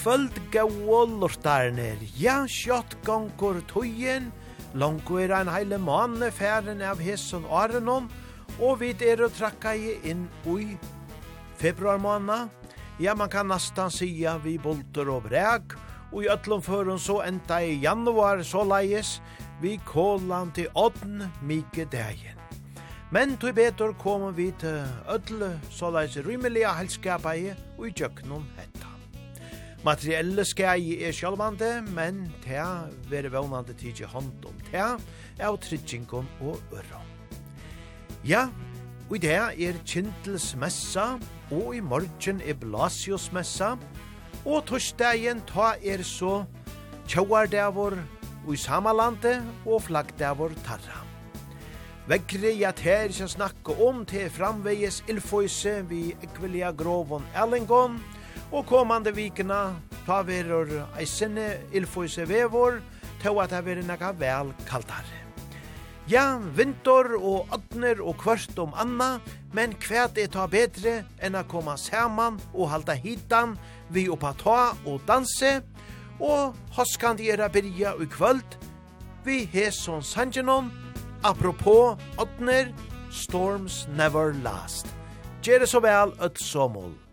kvöld gau lortarner, ja, sjott gongur tøyen, longu er ein heile manne færen av hesson Arenon, og vi er å trakka i inn ui februar måned. Ja, man kan nastan sia vi bolter og breg, og i ötlom føren så enda i januar så leies, vi kålan til åtten mykje dagen. Men tog betur kommer vi til ødle, så leies rymelige helskapet og i tjøknum hetta. Materielle skei er sjalvande, men ta vere vannande i hånd om ta, av tridjingon og øra. Ja, og i det er kjentelsmessa, og i morgen er blasiosmessa, og torsdagen ta er så tjauardavor og i samalande og flaggdavor tarra. Vekri ja ter ikkje snakke om til framvegis ilføyse vi ekvelia grovon Ellingon, og Og kommande vikene ta verur eisene ilfuse vevor, til at det verur nekka vel kaldare. Ja, vinter og adner og kvart om anna, men kvært er ta bedre enn a koma saman og halda hitan vi oppa ta og danse, og hoskandi er a byrja i kvöld, vi heson sangenom, apropos adner, storms never last. Gjere så vel, ötsomål.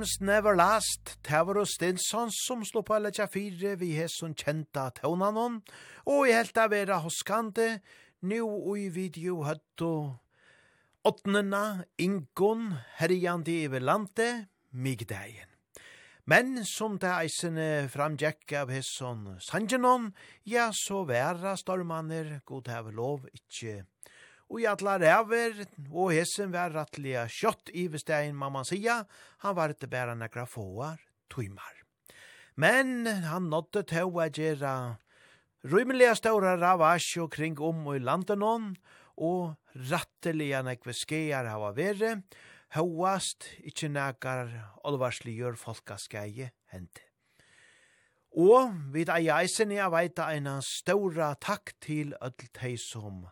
Times Never Last, Tavro Stinsson som slår på alle tjafire vi har som kjenta tøvnanon, og i helt av vera hoskande, nu og i video høtto åttnena, ingon, herjandi i velante, migdeien. Men som det eisene framgjekk av hesson sangenon, ja, så væra stormaner, god heve lov, ikkje og i atla ræver, og hessen var rattliga kjøtt i vestegn, mamma sia, han var ikke bæra nekra fåar, tøymar. Men han nådde til å gjøre rymeliga ståra ravasj og kring om og i landet hon, og ratteliga nekve skear hava vere, høyast ikkje nekar olvarsligjør folkaskeie hente. Og vid eiaisen jeg veit eina ståra takk til öll teg som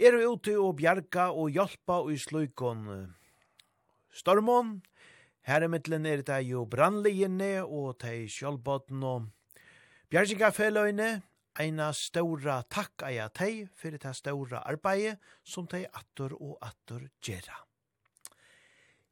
er ute og bjarga og hjelpa og i sløykon stormon. Her i middelen er det jo brannligene og de sjølvbåten og bjergjengafeløyene. Eina ståra takk eia teg for det ståra arbeidet som teg attor og attor gjerra.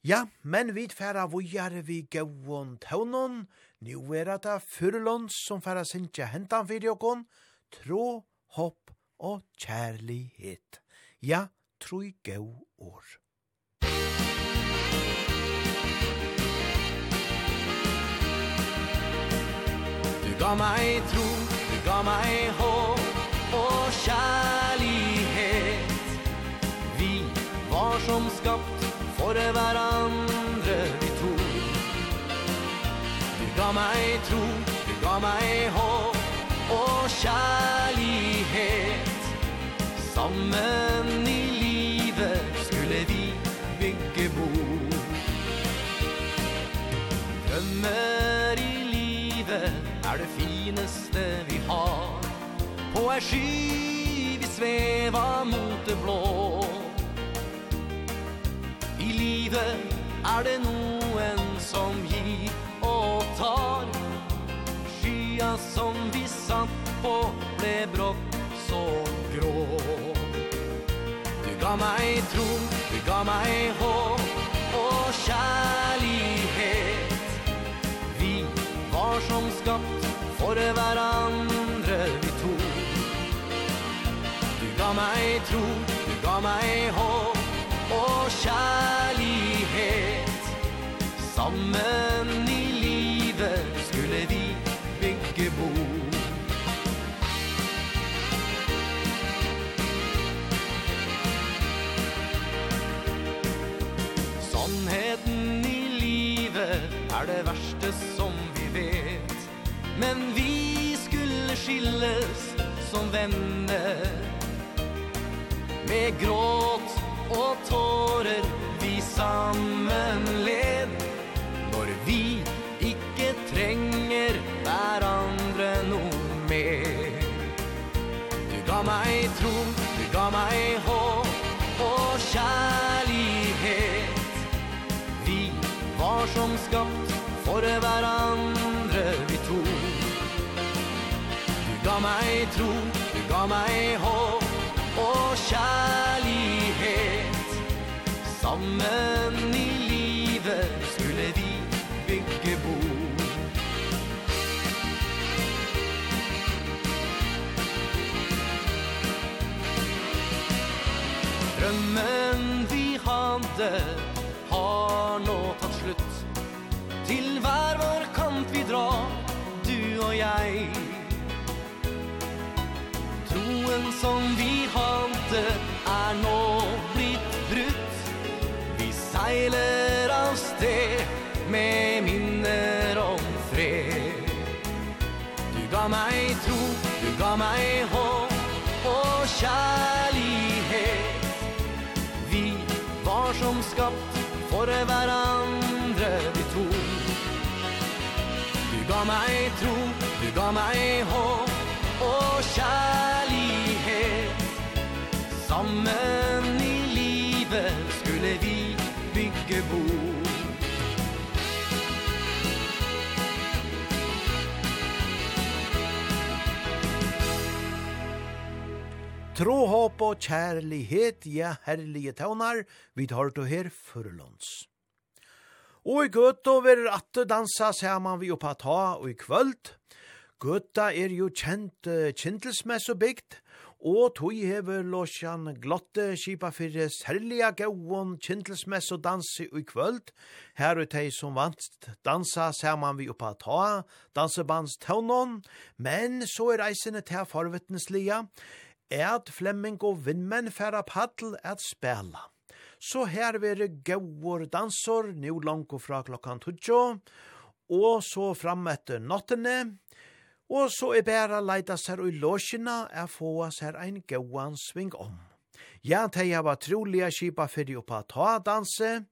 Ja, men vi færa vujar vi gauon taunon, nu er det fyrlåns som færa sinja hentan fyrir okon, tro, hopp og kjærlighet. Ja, troi gau år. Du ga meg tro, du ga meg håp og kjærlighet. Vi var som skapt for hverandre vi to. Du ga meg tro, du ga meg håp og kjærlighet. Sammen i livet skulle vi bygge bo. Drømmer i livet er det fineste vi har. På ei sky vi sveva mot det blå. I livet er det noen som gir og tar. Skya som vi satt på ble brått så grå ga meg tro, du ga meg håp og kjærlighet. Vi var som skapt for hverandre vi to. Du ga meg tro, du ga meg Men vi skulle skilles som vänner Med gråt och tårer vi sammen led. Når vi ikke trenger hverandre noe mer. Du ga meg tro, du ga meg håp og kjærlighet. Vi var som skapt for hverandre. tro Du gav meg håp og kjærlighet. Sammen i livet skulle vi bygge bo. Drømmen vi hadde har nå tatt slutt. Til hver vår kant vi drar, du og jeg. Loven som vi hadde er nå blitt brutt. Vi seiler av sted med minner om fred. Du ga meg tro, du ga meg håp og kjærlighet. Vi var som skapt for hverandre vi to. Du ga meg tro, du ga meg håp og kjærlighet. Tro, håp og kjærlighet, ja, herlige taunar, vi tar to her førelåns. Og i gøtta vil atte dansa saman vi oppa ta og i kvöld. Gøtta er jo kjent uh, kjentelsmess og bygd, og tog hever låsjan glotte kipa fyrir særliga gauon kjentelsmess og dansi i kvöld. Her er tei som vant dansa saman vi oppa ta, dansebands taunon, men så er eisene til farvetneslia, at flemming og Vindmenn færa paddel at spela. Så her vere gauur dansor, nu langt fra klokkan tutsjo, og så fram etter nottene, og så er bæra leida seg i låsina er få seg ein gauan sving om. Ja, tei hava troliga kipa fyrir oppa ta danse,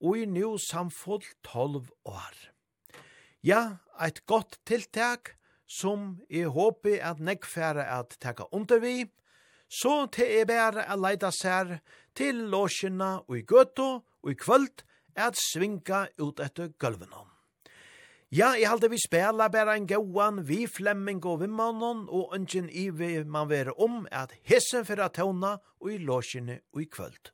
og i nu samfull 12 år. Ja, eit gott tiltak, som er håpig at nekfæra at teka under vi, så te er bæra at leida sær til låsjena og i gøtto og i kvöld at svinga ut etter gulvenom. Ja, jeg halte vi spela bare en gauan vi flemming og vimmanon og ønsken i vi man være om at hessen for at tåna og i låsjene og i kvöld.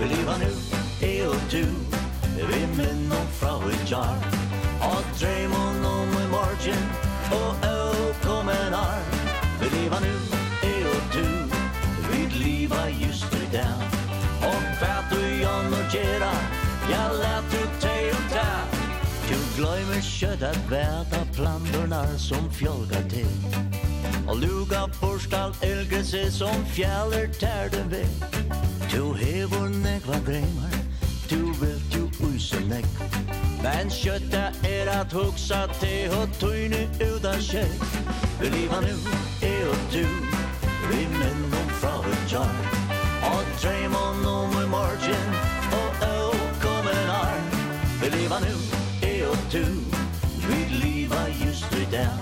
Vi lever nu, jeg og du Vi opp fra i jar Og dreimon om i morgen Og øl kom en ar Vi liva nu, e og du Vi liva just i dag. Og fæt du jan og gjerra Ja, lät du teg og ta Du gløymer kjøtt at väta plantorna som fjolgar til. Og luga borstal elgese som fjäller tær den ved Du hevor nekva dreimar Du vil tusen näck Men kötta är att huxa te tøyne tyne utan kärk Liva nu är og du. Vi Rymmen om frauen jar. Og drömmen om noe i morgen. Og å kommer ar Liva nu är og du. Vi liva just i dag.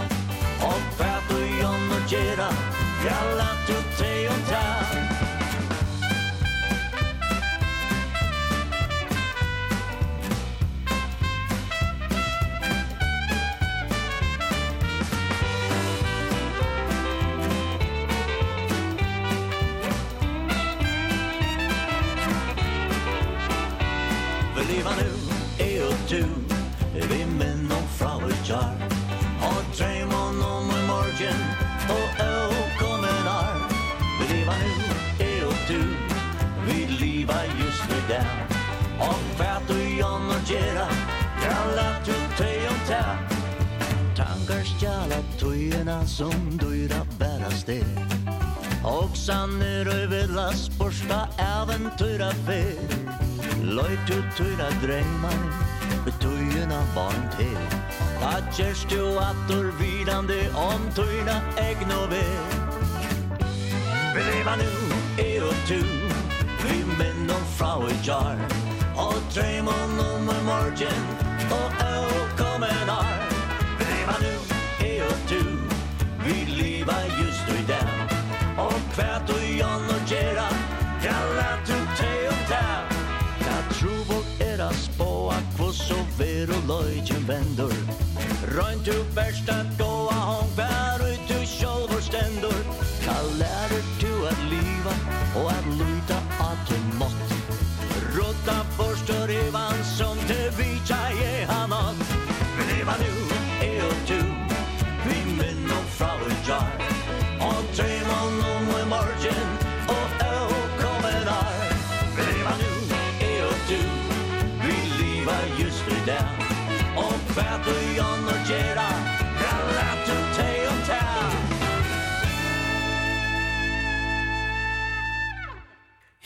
Og fæt og jon og gera Ja, kvinna som dyra bäras det Och sanner överlas sporsta äventyra fel Löjt ut tyra drängmar Betyjena barn till Tatjers du atur vidande om tyra egna väl Vi lever nu, er och tu Vi män och frau i jar Och drömmen om en morgen Och öl kommer egen vendur. Rönt du best at gå hong bär ut du självor stendur. Kan lærer du at liva Og at luta at du mått Råta forstår i vann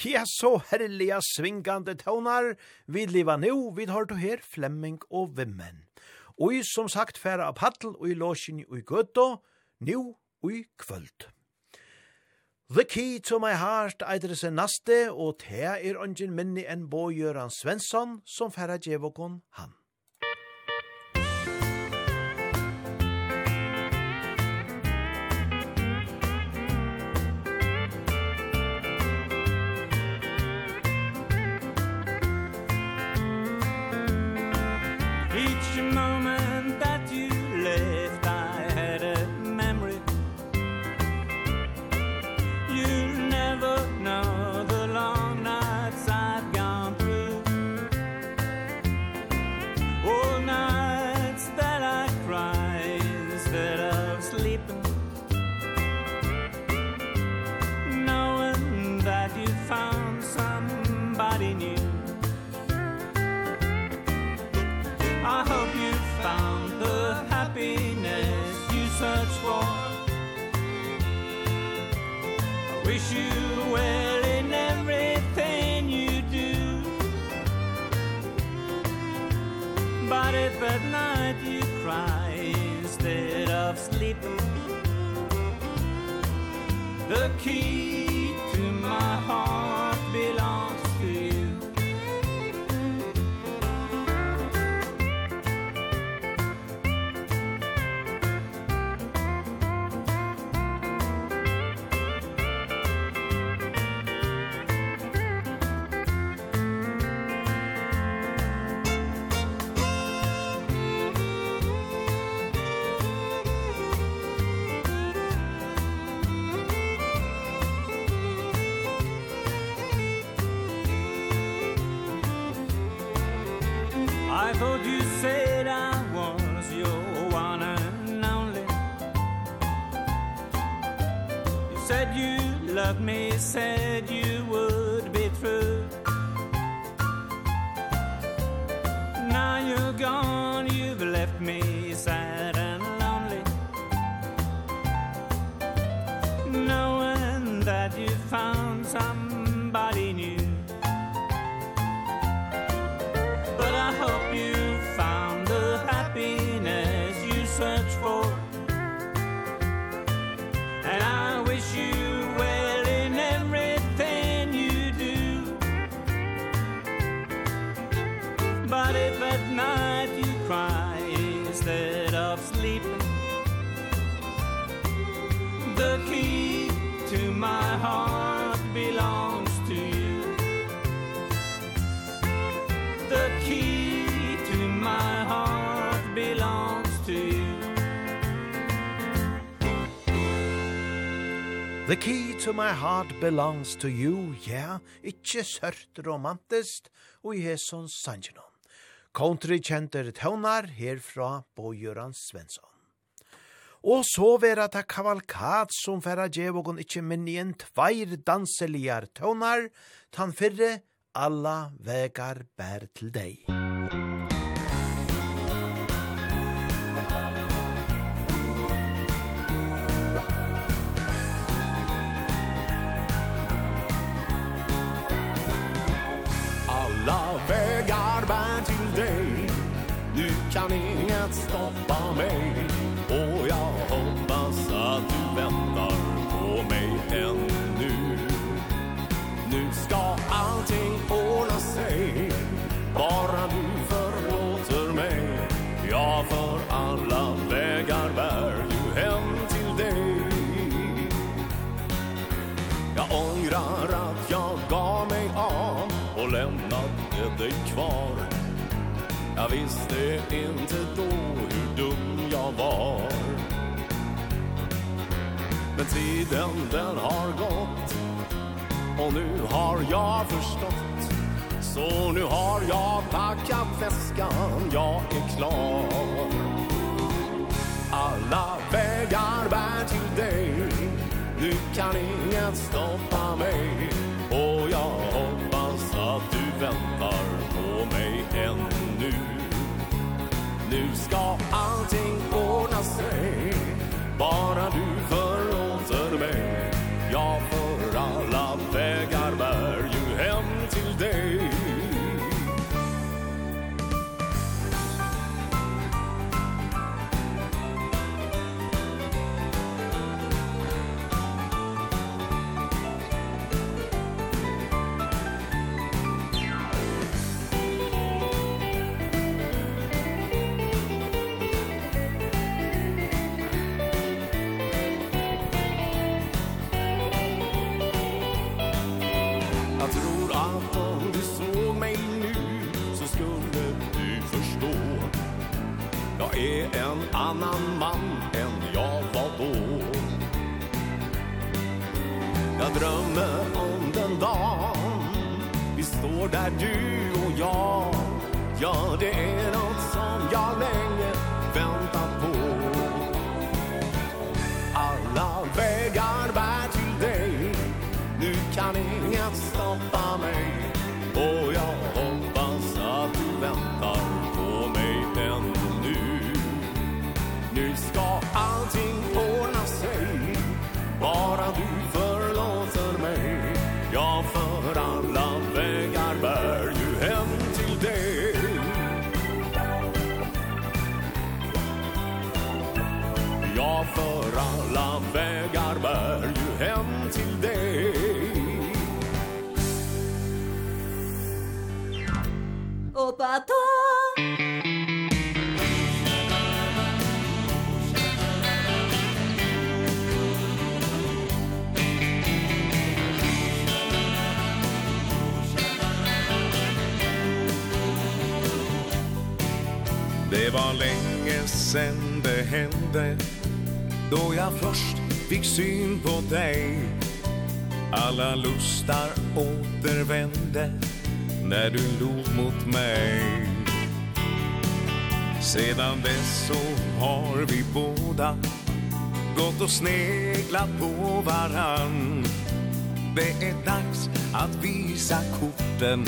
Ja, så herliga svingande tånar, vi liva nu, vi har du her Flemming og Vimmen. Og som sagt færa av paddel og i låsjen og i gøtta, nu og i kvöld. The Key to My Heart eitir seg naste, og te er ongen minni enn Bo Göran Svensson, som færa djevokon han. the key said you loved me said you would be true. Now you're gone you've left me sad. The key to my heart belongs to you, yeah, ikkje sørt romantist, og i hesson sangenon. Country kjenter tøvnar herfra Bojøran Svensson. Og så vera ta kavalkat som færa djevogon ikkje minni en tveir danseligar tøvnar, tan fyrre alla vegar bær til deg. Musik visste inte då hur dum jag var? Men tiden den har gått Och nu har jag förstått. Så nu har jag packat väskan Jag är klar. Alla vägar bär till dig Nu kan inget stoppa mig. Och jag hoppas att du väntar. jag aldrig man än jag var då. Jag drömmer om den dagen Vi står där du och jag Ja, det är något som jag längtar hem till dig. Opa tå Det var länge sen det hände Då jag först fick syn på dig. Alla lustar återvände När du log mot mig. Sedan dess så har vi båda Gått och sneglat på varann. Det är dags att visa korten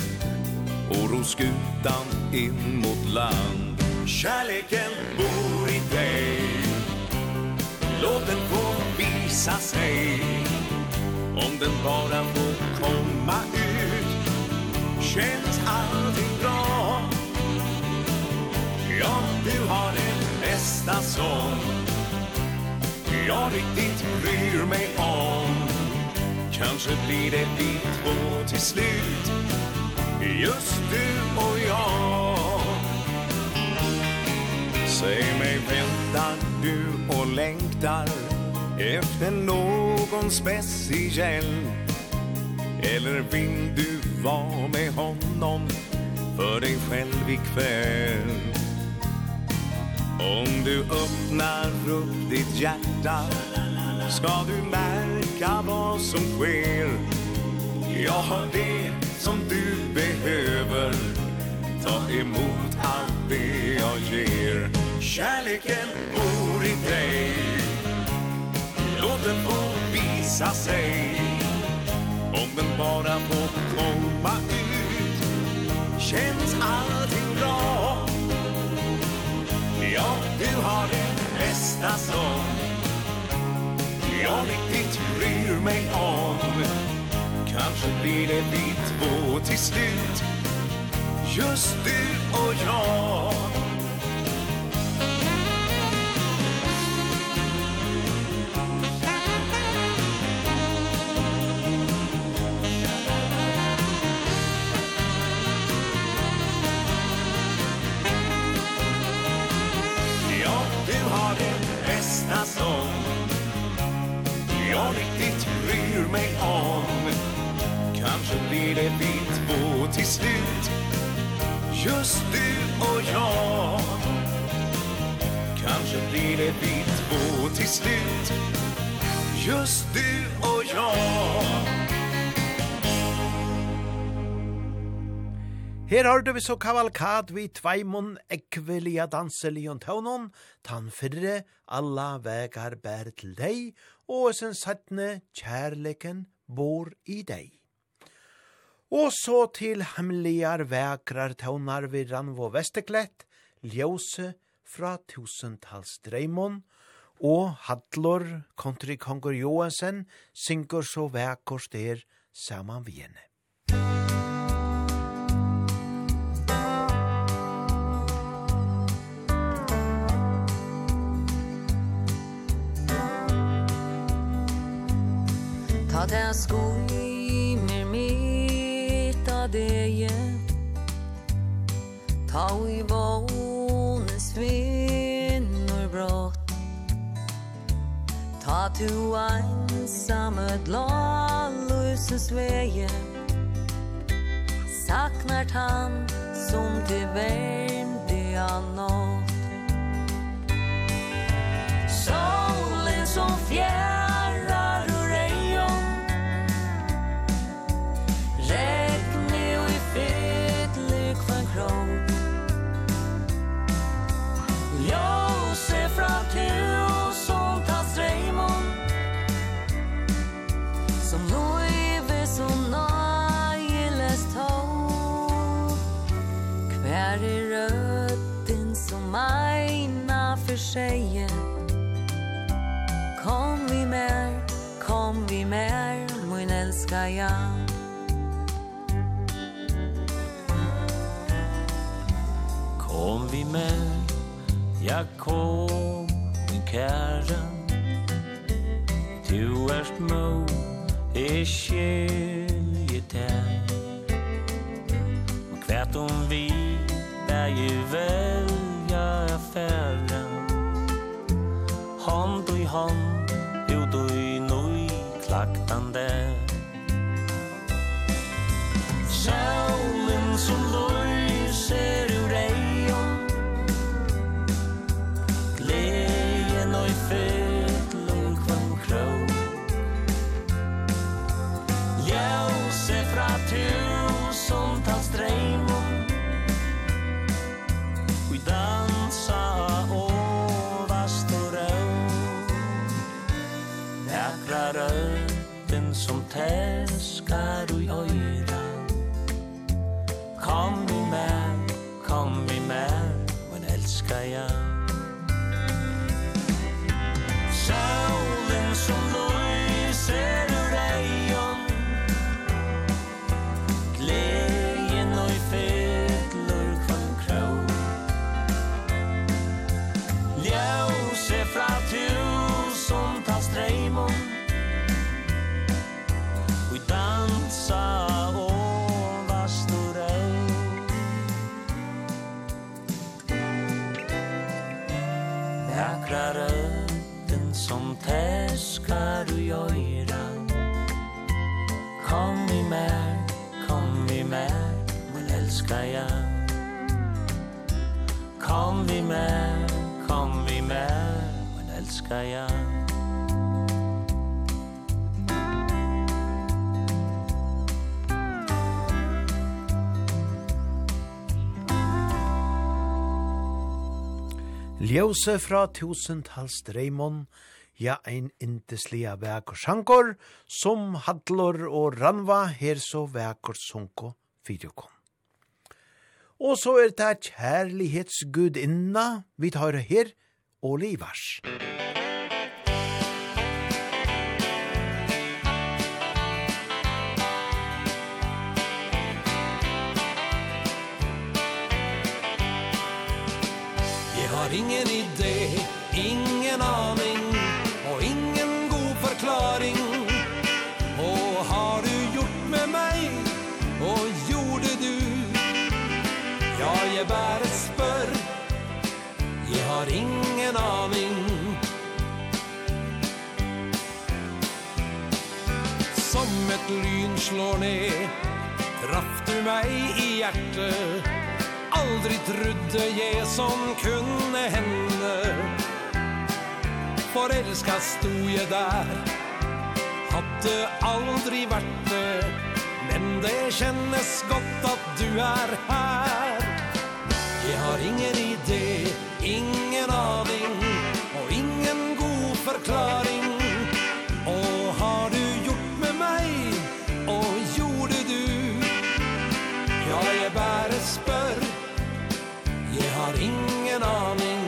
Och ro skutan in mot land. Kärleken bor i dig. Låt den få visa sig. Om den bara får komma ut Känns allting bra. Ja, du har den bästa sång Jag riktigt bryr mig om. Kanske blir det vi två till slut. Just du och jag. Säg mig väntar du och längtar Efter någon speciell? Eller vill du vara med honom För dig själv ikväll? Om du öppnar upp ditt hjärta Ska du märka vad som sker. Jag har det som du behöver. Ta emot allt be jag ger Kärleken bor i dig Låt den få visa sig Om den bara får komma ut Känns allting bra. Ja, du har den bästa sång Jag riktigt bryr mig om. Kanske blir det vi två till slut Just du och jag. Just du och jag. Kanske blir det vi två till slut. Just du och jag. Her hørte vi så kavalkad vi tveimon ekvelia danselion tøvnon, tan fyrre alla vegar bær til deg, og sen sattne kjærleken bor i deg. Og så til hemmeligar vekrar tånar vi Ranvo Vesteklett, ljøse fra tusentals dreimon, og Hadlor country konger Johansen synker så vekkors der saman vi henne. Ta det skoj dege Ta i våne svinnor brått Ta tu einsamme glallusens vege Saknar han som til värmde jag nått Solen som fjärr Lasse fra Turos som Tass Reimond Som loive som nailes tå Hver er rødden som eina for seg. Kom vi mer, kom vi mer, min elska jeg. Kom vi mer Ja kom, min kära Du erst må, jeg skilje deg Og hvert om vi, der jeg velja affæra. Hånd i hånd, ut og i nøy klaktande Sjaulen som løyser som teskar i oiran Kom blinkar och öran Kom vi med, kom vi med, men älskar jag Kom vi med, kom vi med, men älskar jag Ljøse fra tusentals dreimon, ja ein indeslia vekur sjankor, som hadlor og ranva her så vekur sunko videokon. Og så er det kjærlighetsgudinna vi tar her, Olivars. Jeg har ingen idé et lyn slår ned Traff du meg i hjertet. Aldri trodde jeg som kunne hende. Forelska sto jeg der Hadde aldri vært det. Men det kjennes godt at du er her. Jeg har ingen idé, ingen aning Og ingen god forklaring. bare spør Jeg har ingen aning.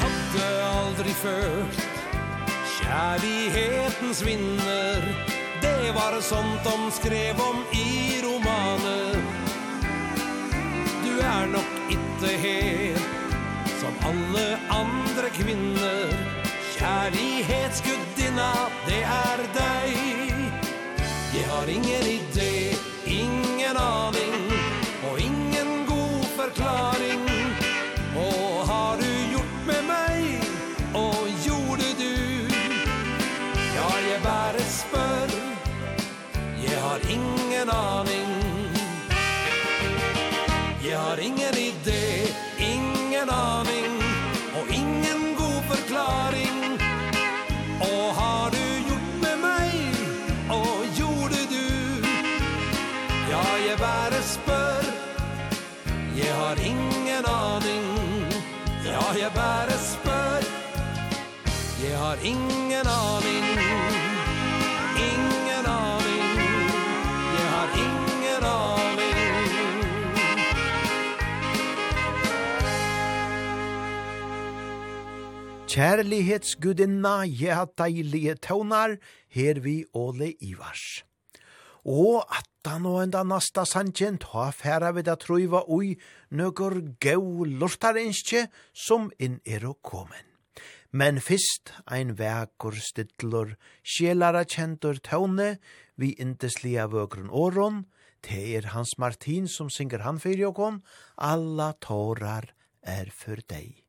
Hadde aldri følt Kjærlighetens vinner Det var sånt de skrev om i romaner. Du er nok ikke helt alle andre kvinner Kjærlighetsgudinna, det er deg. Jeg har ingen idé, ingen aning Og ingen god forklaring. Og har du gjort med meg, og gjorde du? Ja, jeg bare spør. Jeg har ingen aning. Jeg har ingen idé, ingen aning. har ingen aning. Ja, jeg bare spør. Jeg har ingen aning. Ingen aning. Jeg har ingen aning. Kjærlighetsgudinna, jeg har deilige tøvnar, her vi Åle Ivars. Og at Dan og enda nasta sanjen ta færa vi da truiva ui nøkker gau lortarinskje som inn er å komen. Men fyrst ein vekur stidlor, sjelara kjentur tåne, vi indeslia vøkron åron, te er Hans Martin som synger han fyrir jokon, alla tårar er for deg.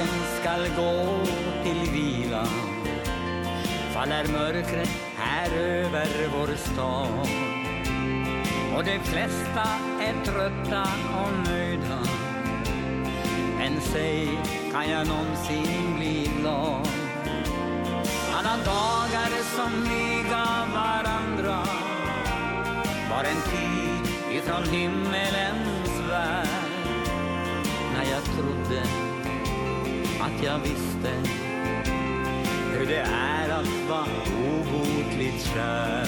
dagen skal gå til vila. Faller mörkret här över vår stad. Og de flesta är trötta og nöjda. Men säg, kan jag någonsin bli glad? Alla dagar som vi gav varandra. Var en tid ifrån himmelens värld. När jag trodde att jag visste Hur det är att vara obotligt kär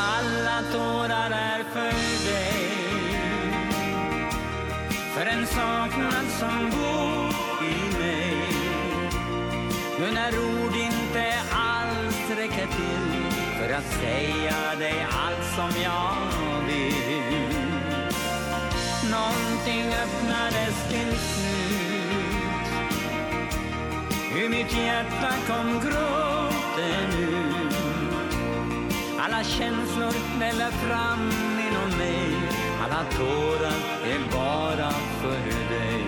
Alla tårar är för dig. För en saknad som bor i mig. Nu när ord inte alls räcker till För att säga dig allt som jag vill. Någonting öppnades till Hur mitt hjärta kom gråten ut. Alla känslor väller fram inom mig. Alla tårar är bara för dig.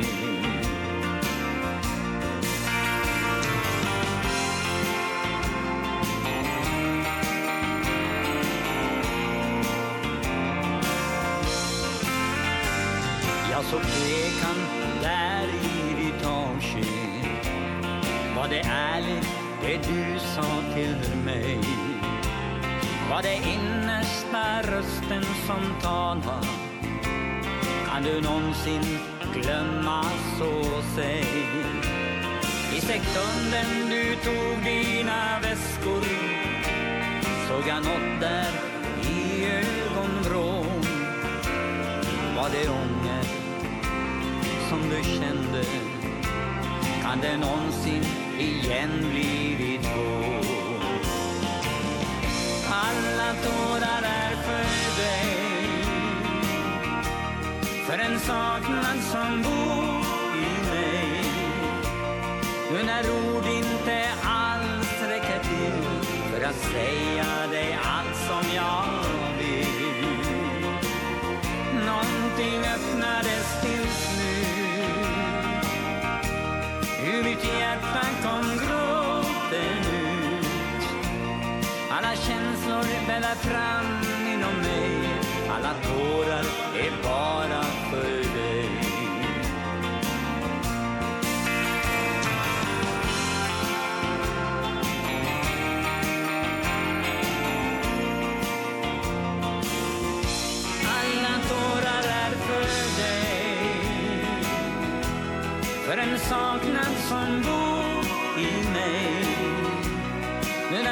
Jag såg tvekan Var det ärligt det du sa till mig Var det innersta rösten som talar Kan du någonsin glömma så säg I sekunden du tog dina väskor Såg jag något där i ögonvrån Var det ånger som du kände Kan det någonsin igen blivit två? Alla tårar är för dig. För en saknad som bor i mig. Nu när ord inte alls räcker till För att säga dig allt som jag vill. Någonting öppnades till hur mitt hjärta kom gråten ut. Alla känslor bäddar fram inom mig. Alla tårar är bara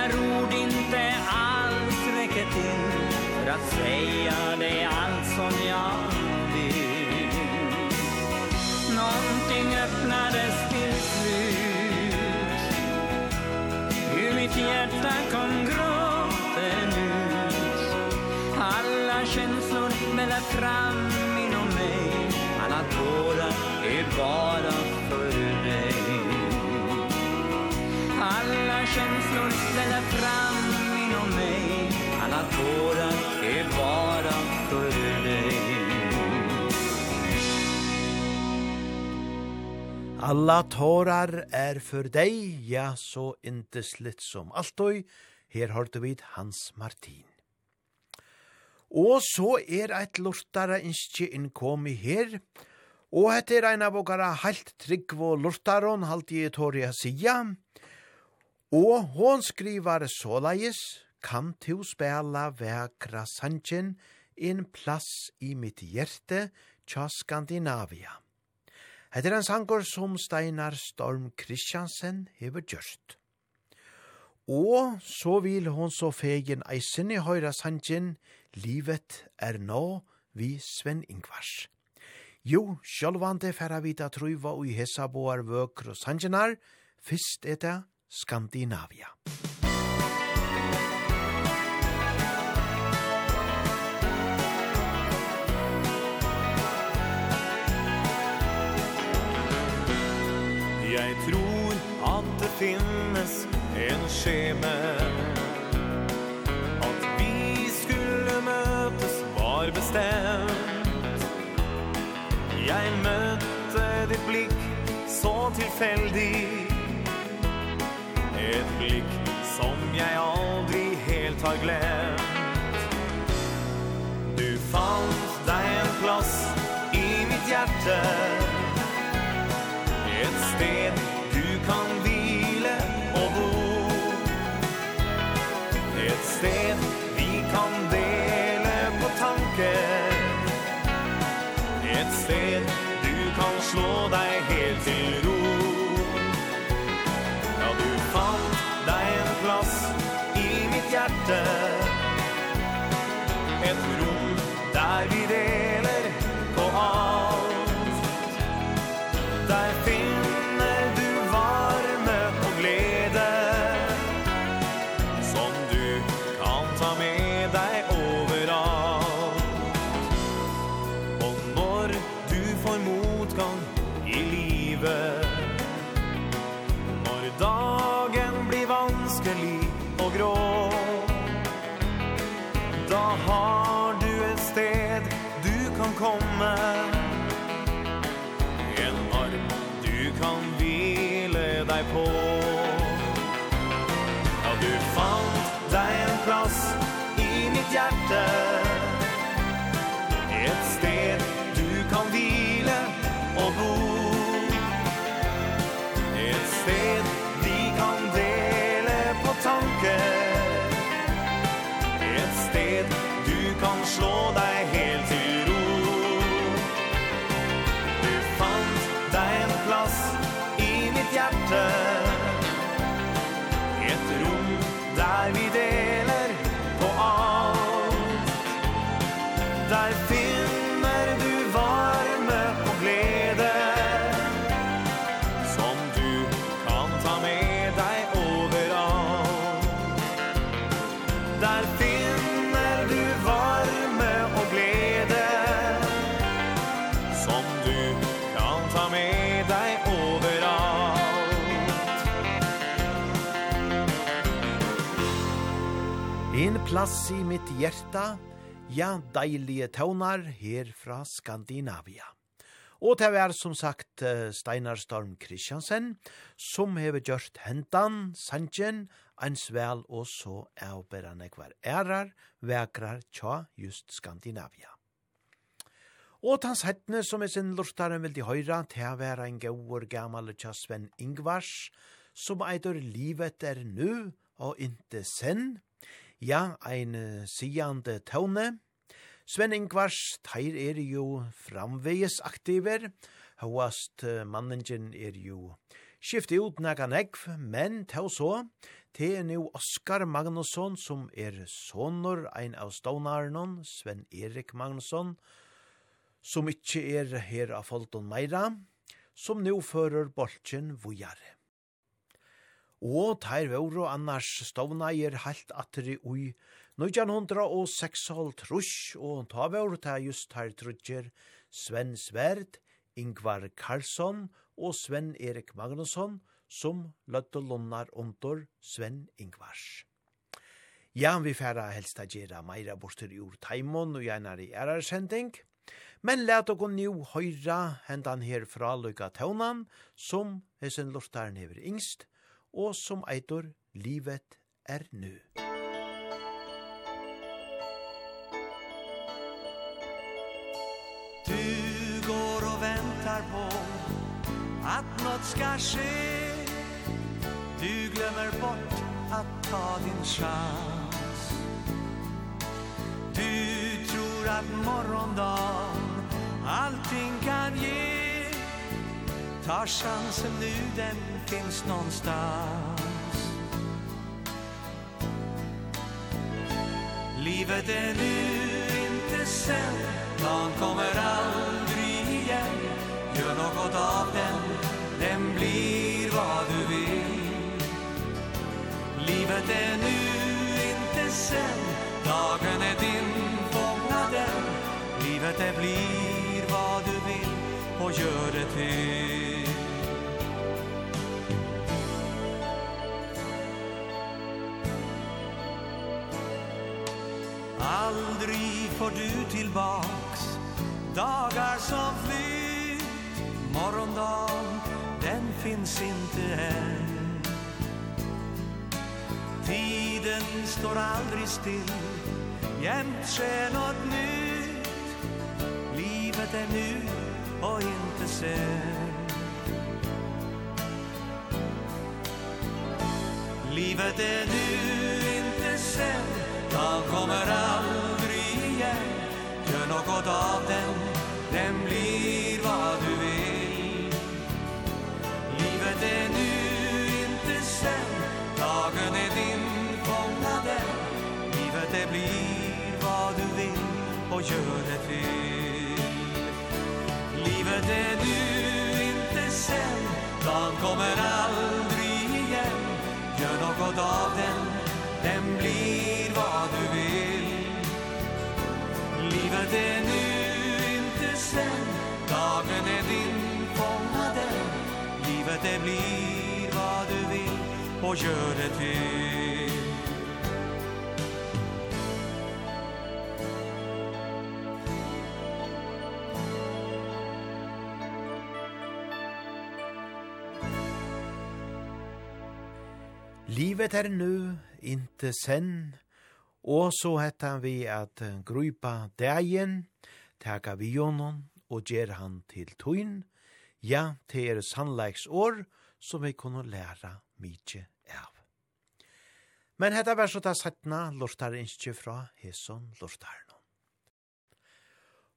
när ord inte alls räcker till För att säga dig allt som jag vill. Någonting öppnades till slut. Ur mitt hjärta kom gråten ut. Alla känslor mellan fram inom mig. Alla tårar är bara Alla tårar er för dig, ja så inte slitt som alltid. Her har du vid Hans Martin. Og så er eit lortare innskje innkomi her, og hette er ein av okkara heilt trygg og lortaron halde i tåri a sia, og hon skrivar såleis, kan to spela vekra sanchen en plass i mitt hjerte tja Skandinavia. Hetta er ein sangur som Steinar Storm Kristiansen hevur gjørt. Og så vil hon så fegen eisen i høyra sangen Livet er nå vi Sven Ingvars. Jo, sjálvande færa vita truva og i hessa boar vøkru sangenar, fyrst eta Skandinavia. Skandinavia. finnes en skjeme. At vi skulle møtes var bestemt. Jeg møtte ditt blikk så tilfeldig. Et blikk som jeg aldri helt har glemt. Du fant deg en plass i mitt hjerte. Et sted hjärta Plass i mitt hjerta, ja, deilige tøvnar her fra Skandinavia. Og det er som sagt Steinar Storm Kristiansen, som hever gjort hentan, sanjen, en vel og så avberande hver ærar, vekrar tja just Skandinavia. Og tans hettene som er sin lortaren vil de høyra, til å en gauur gammal tja Sven Ingvars, som eitur livet er nu og inte sen, Ja, ein sigande tåne. Sven Ingvars, teir er jo framveges aktiver. hoast manningen er jo skiftet ut nega negv, men til så, det er nu Oskar Magnusson, som er sonor ein av stånarnon, Sven Erik Magnusson, som ikkje er her av Folton Meira, som nu fører bolchen vujare og teir vore annars stovna er halt atri ui. 1906 trusk, og ta vore teir just her trudger Sven Sverd, Ingvar Karlsson og Sven Erik Magnusson, som løtte lunnar under Sven Ingvars. Ja, vi færa helst a gjerra meira borster i ur taimon og gjernar i ærarsending, men let okon nu høyra hendan her fra Løyga Taunan, som hessen lortaren hever yngst, og som eitor Livet er nu. Du går og väntar på att något ska ske Du glömmer bort att ta din chans Du tror att morgondagen allting kan ge tar chansen nu den finns någonstans. Livet är nu, inte sen. Dagen kommer aldrig igen. Gör något av den, den blir vad du vill. Livet är nu, inte sen. Dagen är din, fånga den. Livet är blir och gör det till Aldrig får du tillbaks Dagar som flytt Morgondagen, den finns inte än. Tiden står aldrig still. Jämt sker något nytt. Livet är nu och inte sen Livet är nu, inte sen Han kommer aldrig igen. Gör något av den Den blir vad du vill. Livet är nu, inte sen Dagen är din, fånga den Livet det blir vad du vill Och gör det till livet är nu inte sen. Dan kommer aldrig igen. Gör något av den. Den blir vad du vill. Livet är nu inte sen. Dagen är din Fånga den Livet det blir vad du vill. Och gör det till Livet er nu, inte sen, og så hetta vi at grupa dagen, taka vi jonon og gjer han til tøyn, ja, til er sannleiksår, som vi kunne læra mykje av. Men hetta var så ta settna lortar innskje fra Heson lortarno.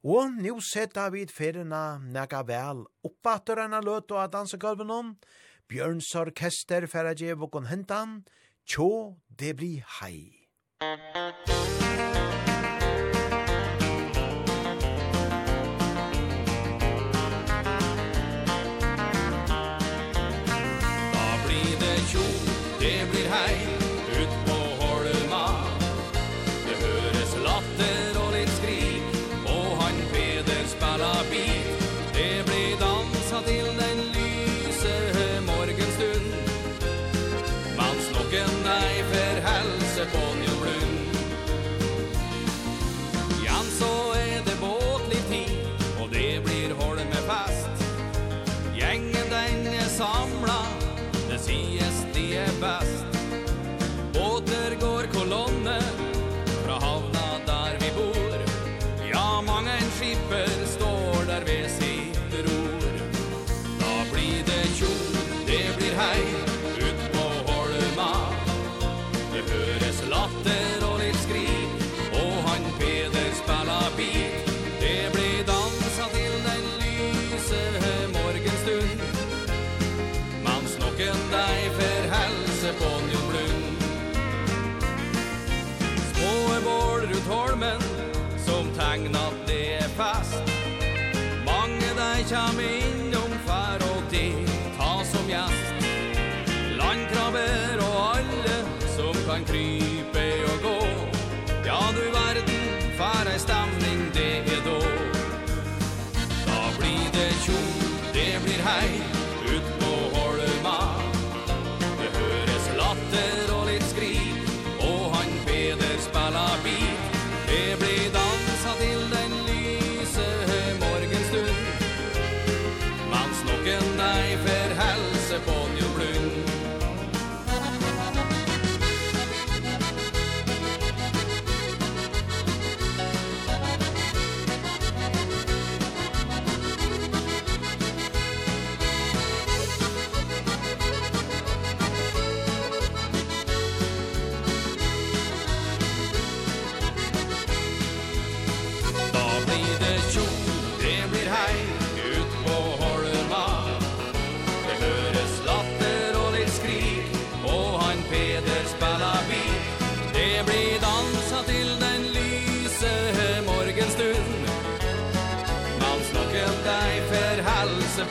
Og nu setta vi ferina nega vel oppater enn løt og at danse gulven om, Bjørns orkester færa djev og hentan, tjå det blir hei. Musik fast. Mange deg kjem inn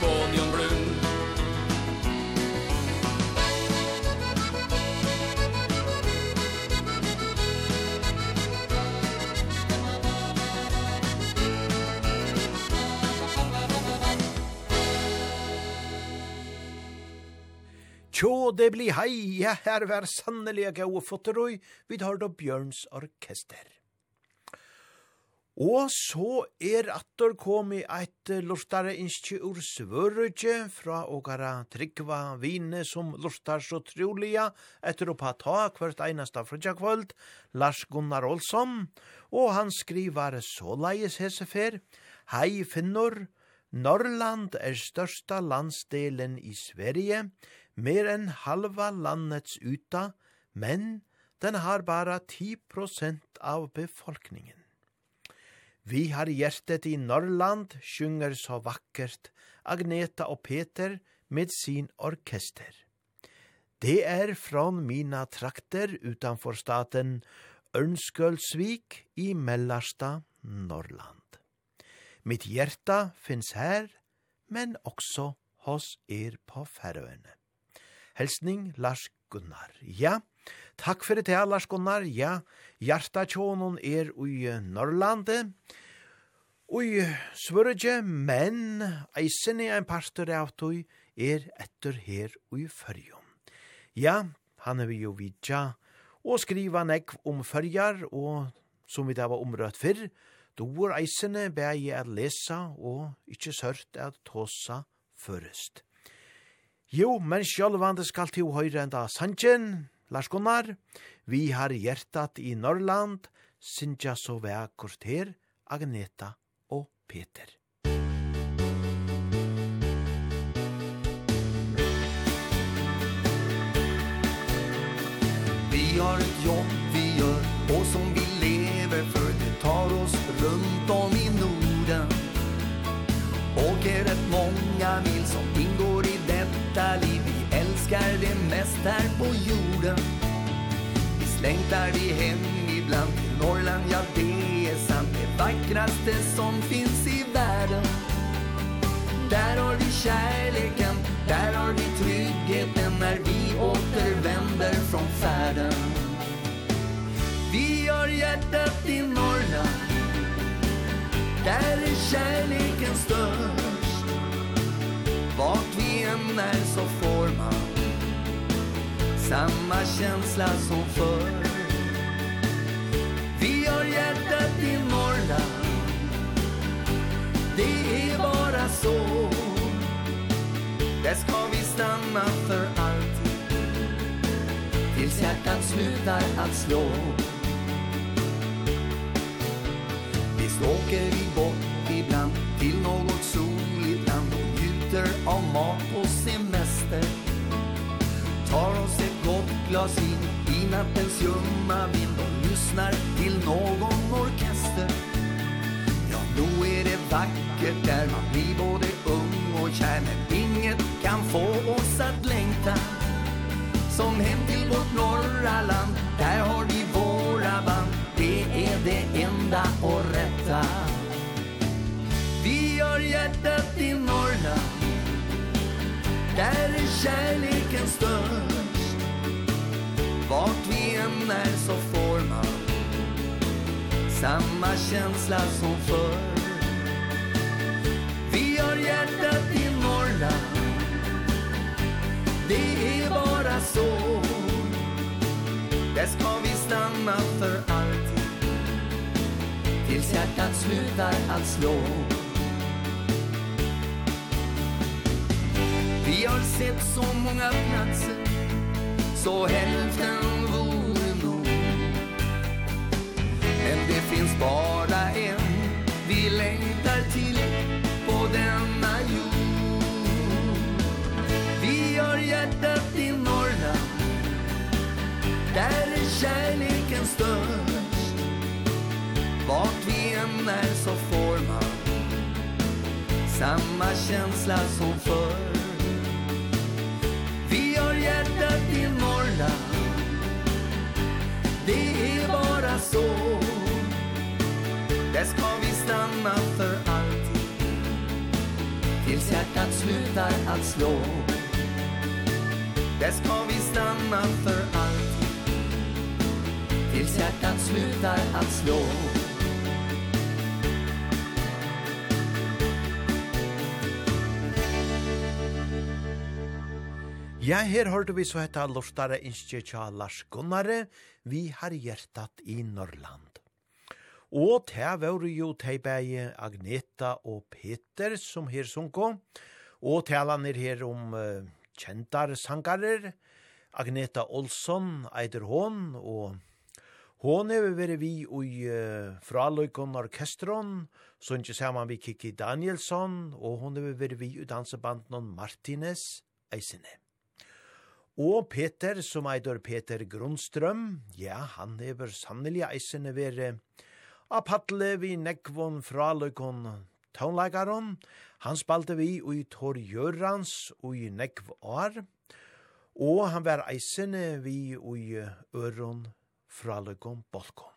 på Brun. Blund Tjå, det blir hei, ja, her var sannelige gau og fotterøy, vi tar da Bjørns orkester. Og så er attor komi eit lortare innskje ur svørrutje fra åkara tryggva vine som lortar så troliga etter å pata hvert einasta frutja kvöld, Lars Gunnar Olsson, og han skrivar såleis hesefer, Hei finnor, Norrland er størsta landsdelen i Sverige, mer enn halva landets yta, men den har bara 10% av befolkningen. Vi har hjertet i Norrland, sjunger så vakkert Agneta og Peter med sin orkester. Det er från mina trakter utanfor staten Ørnskølsvik i mellersta Norrland. Mitt hjärta finns här, men också hos er på Färöarna. Hälsning Lars Gunnar. Ja, takk for det, Lars Gunnar. Ja, hjarta tjånen er i Norrlande, ui Svørge, men eisini ein partur av tog er etter her ui Førjum. Ja, han er vi jo vidja, og skriva nekv om Førjar, og som vi da var omrøtt fyrr, doer eisene bæg at lesa og ikkje sørt at tåsa førest. Jo, men sjálvande skal til høyre enda sanjen, Lars Gunnar, vi har hjertat i Norrland, Sintja så vekkort her, Agneta og Peter. Vi har ett jobb vi gör och som vi lever för det tar oss runt om i Norden. Och är rätt många vi detta liv. Vi älskar det mest här på jorden. Vi slängtar vi hem ibland till Norrland Ja det är sant. Det vackraste som finns i världen. Där har vi kärleken Där har vi tryggheten När vi återvänder från färden. Vi har hjärtat i Norrland. Där är kärleken störst. Vart vi än är så får man Samma känsla som förr. Vi har hjärtat i Norrland. Det är bara så. Där ska vi stanna för alltid. Tills hjärtat slutar att slå. Visst åker vi bort ibland Till något sol njuter av mat och semester. Tar oss ett gott glas vin i nattens ljumma vind och lyssnar till någon orkester. Ja, då är det vackert där man blir både ung och kär Men inget kan få oss att längta Som hem till vårt norra land Där har vi våra band. Det är det enda och rätta Vi har hjärtat i Norrland Där är kärleken störst. Vart vi än är så får man Samma känsla som förr. Vi har hjärtat i Norrland Det är bara så. Där ska vi stanna för alltid. Tills hjärtat slutar att slå. Vi har sett så många platser Så hälften vore nog. Men det finns bara en Vi längtar till på denna jord. Vi har hjärtat i Norrland Där är kärleken störst. Vart vi än är så får man Samma känsla som förr ända till Norrland Det är bara så. Där ska vi stanna för alltid. Tills hjärtat slutar att slå. Där ska vi stanna för alltid. Tills hjärtat slutar att slå. Ja, her hørte vi så hetta lortare innskje tja Lars Gunnare, vi har hjertat i Norrland. Og te var jo teibæge Agneta og Peter som her sunko, og talan er her om uh, kjentar sangarer, Agneta Olsson, Eider Hån, og Hon er vi vi i uh, Fraløykon Orkestron, så ikke saman vi Kiki Danielsson, og hon er vi vi i dansebanden Martinez Eisene. Og Peter, som eitur Peter Grundstrøm, ja, han hever sannelig eisene vere A paddle vi nekvon fra løykon tånleikaron. Han spalte vi ui Tor Jørans ui nekv år, og han var eisene vi ui øron fra løykon bolkon.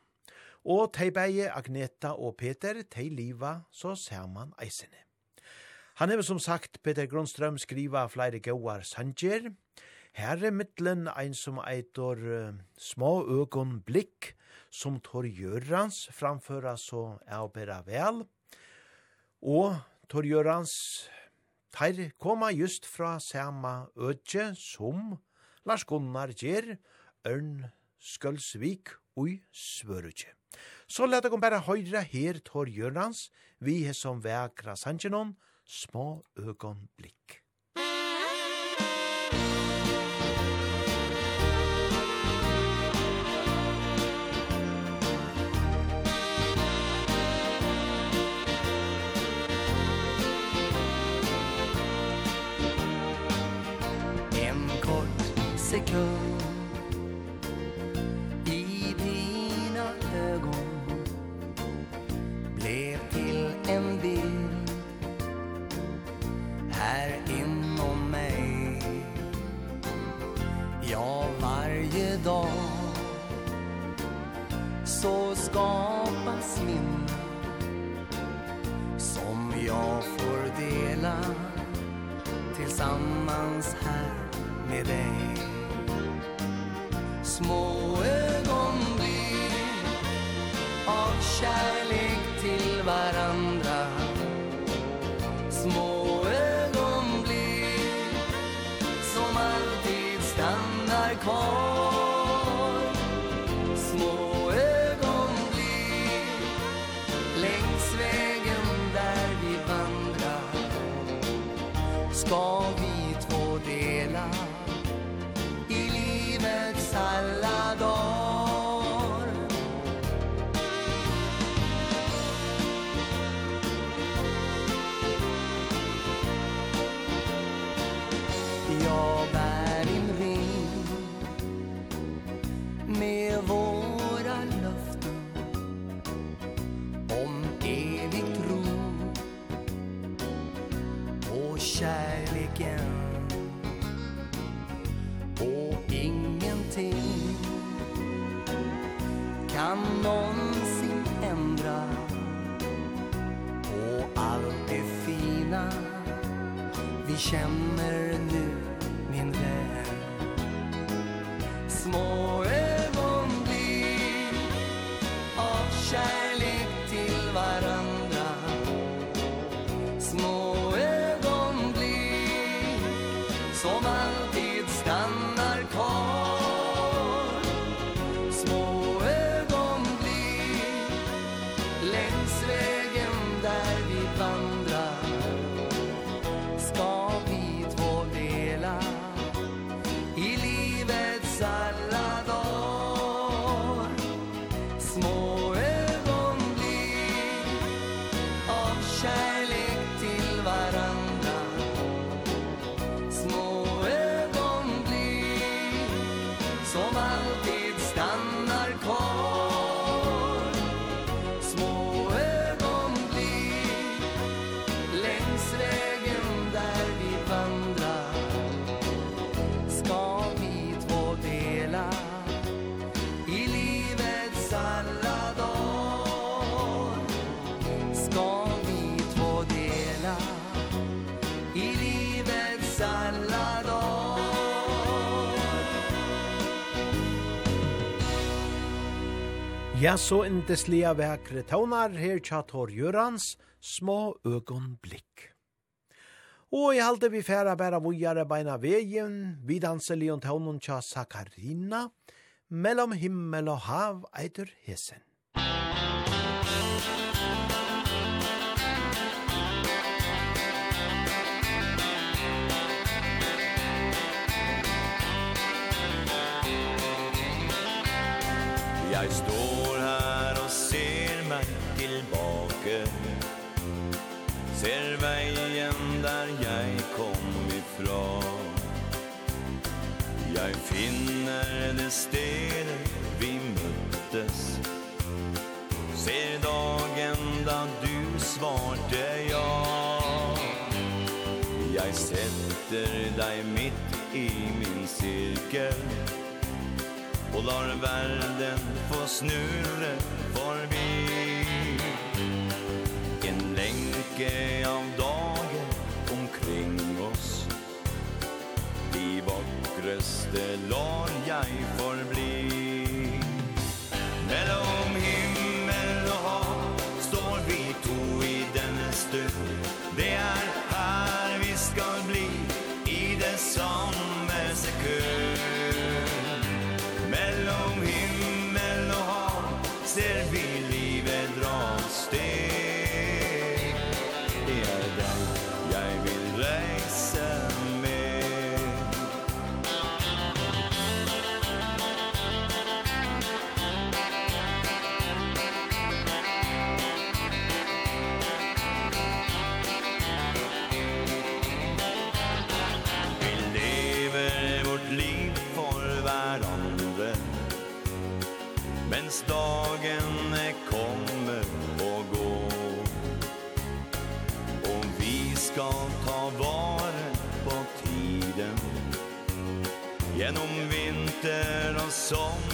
Og teibeie Agneta og Peter, tei liva så saman eisene. Han hever som sagt Peter Grundstrøm skriva flere gauar sanger, Her er mittlen ein som eitor uh, små øgon blikk, som Tor Gjørans framføra så avbera vel. Og Tor Gjørans teir koma just fra sama ødje som Lars Gunnar Gjer, Ørn Skølsvik ui Svørutje. Så leta kom bare høyre her Tor Gjørans, vi som vekra sanjenon, små øgon blikk. tå I dina ögon Blev till en bild. Här inom mig. Ja, varje dag Så skapas min. Som jag får dela Tillsammans här med dig små ögonblick av kärlek. känna. Ja, så indeslige vekre tånar her tja Jørans små ögonblick. Og i halte vi færa bæra vujare beina vegin, vidanse lion tånon tja Sakarina, mellom himmel og hav eitur hesen. Jeg står Ser veien der jeg kom ifrån. Jeg finner det stedet vi møttes Ser dagen da du svarte ja Jeg setter deg midt i min cirkel. Og lar verden få snurre forbi skugge av dagen omkring oss. De vackraste lar jeg för dofter av sommar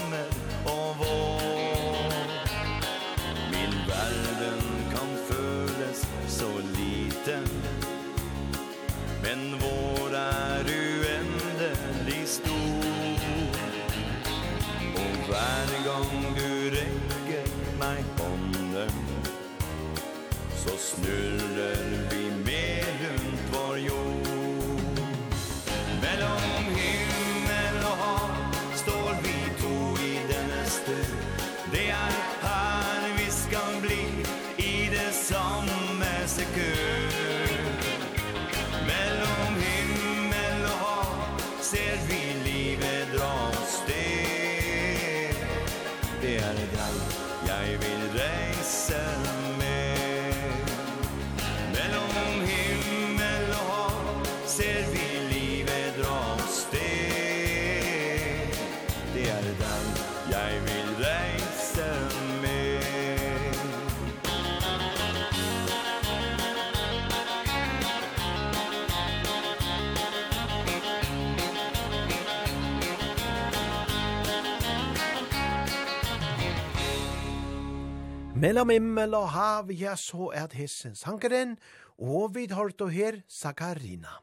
Mellom himmel og hav, ja, så er hissen sankeren, og vi tar og her Sakarina.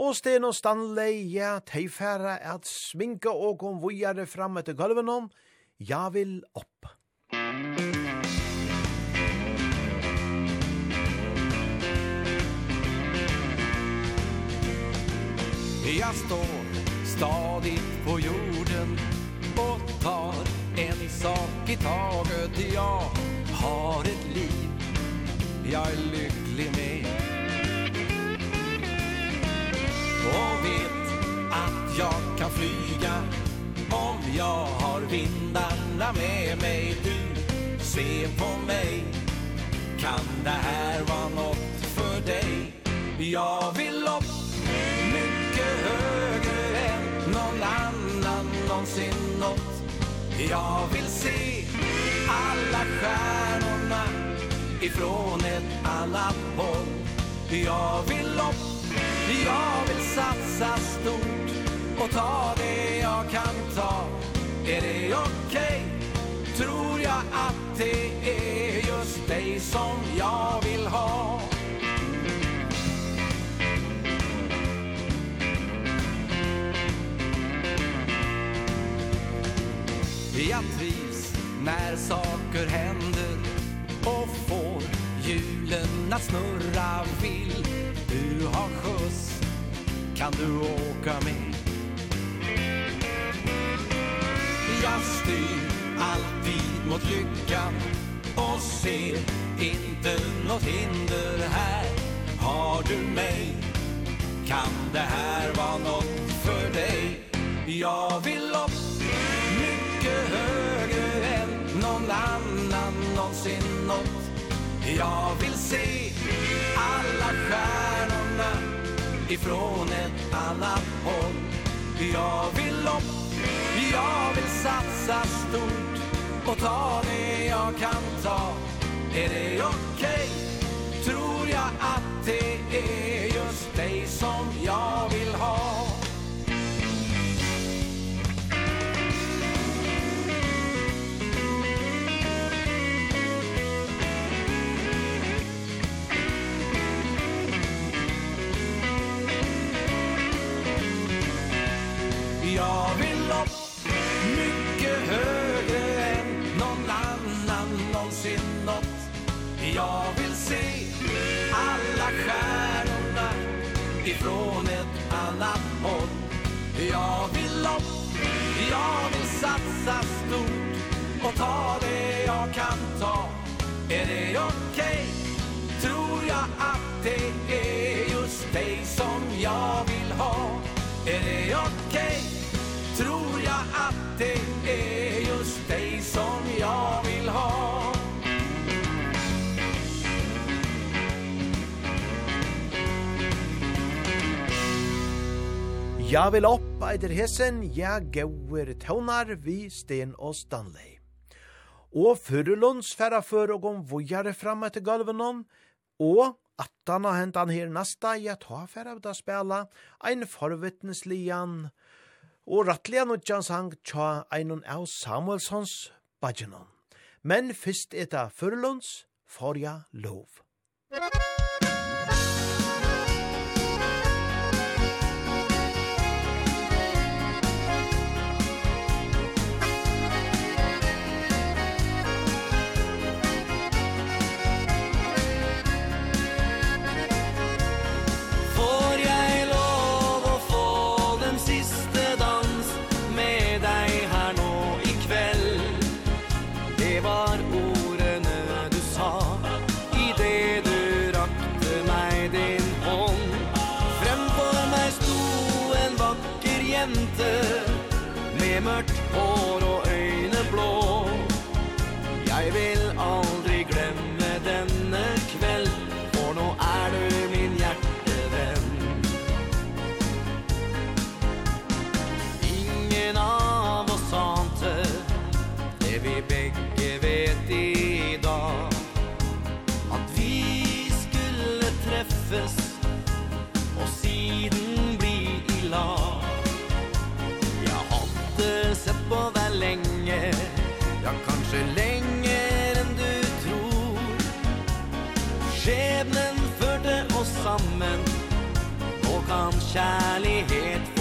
Og Sten og Stanley, ja, teifæra at sminka og kom vujare fram etter gulven om, ja vil opp. Jag står stadigt på jorden och tar en sak i taget Jag har ett liv jag är lycklig med. Och vet att jag kan flyga Om jag har vindarna med mig Du se på mig Kan det här vara något för dig? Jag vill upp mycket högre än någon annan någonsin nått Jag vill se alla stjärnorna ifrån ett annat håll Jag vill upp, jag vill satsa stort och ta det jag kan ta Är det okej? Okay? Tror jag att det är just dig som jag vill ha jag trivs när saker händer och får hjulen att snurra vill. Du har skjuts kan du åka med? Jag styr alltid mot lyckan och ser inte något hinder här. Har du mig kan det här vara något för dig? Jag vill upp högre än någon annan någonsin nått Jag vill se alla stjärnorna ifrån ett annat håll Jag vill upp, jag vill satsa stort och ta det jag kan ta Är det okej? Okay? Tror jag att det är just dig som jag vill ha ta det jag kan ta Är det okej? Okay? Tror jag att det är just dig som jag vill ha Är det okej? Okay? Tror jag att det är just dig som jag vill ha Ja vil opp Eider hessen, ja gauer taunar vi Sten og Stanley og fyrrelunds færa før og om vojare fram til gulvenon, og attan har hentan her nasta i at ha færa av da spela, ein forvittneslian, og rattlian og sang tja einon av Samuelsons badgenon. Men fyrst eta fyrrelunds forja lov. Musik kanske längre än du tror. Skevnen førte oss sammen, och kan kärlighet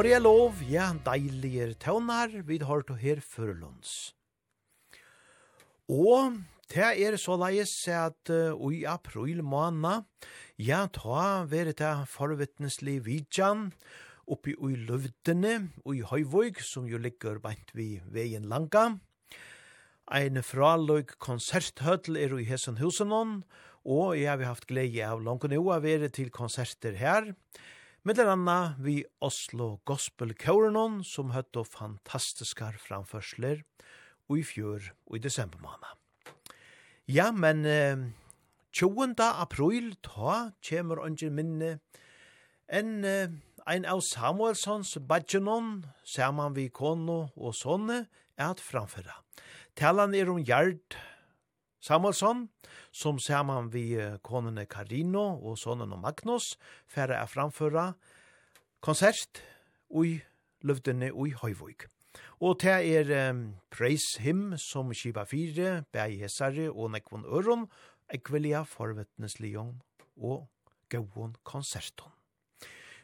Når jeg lov, ja, deilige tøvnar, vi har to her førlunds. Og det er så leis at uh, i april måned, ja, ta være til forvittneslig vidjan, oppi i løvdene, og i Høyvøg, som jo ligger bant vi veien langa. Ein fraløg konserthøtl er i Hesenhusenon, og jeg har haft glede av langt nå å være til konserter her. Og Middler anna vi Oslo Gospel Kaurenon som høtt og fantastiskar framførsler og i fjør og i desember måned. Ja, men eh, 20. april ta kjemur under minne en eh, ein av Samuelsons badgenon saman vi kono og sonne er at framføra. Talan er om gjerd Samuelsson, som saman vi konene Karino og sonen og Magnus færre er framføra konsert ui løvdene ui Høyvøyk. Og det er um, Praise Him som Kiva 4, Bæg Hesare og Nekvon Øron, Ekvelia forvetneslion og Gauon konserton.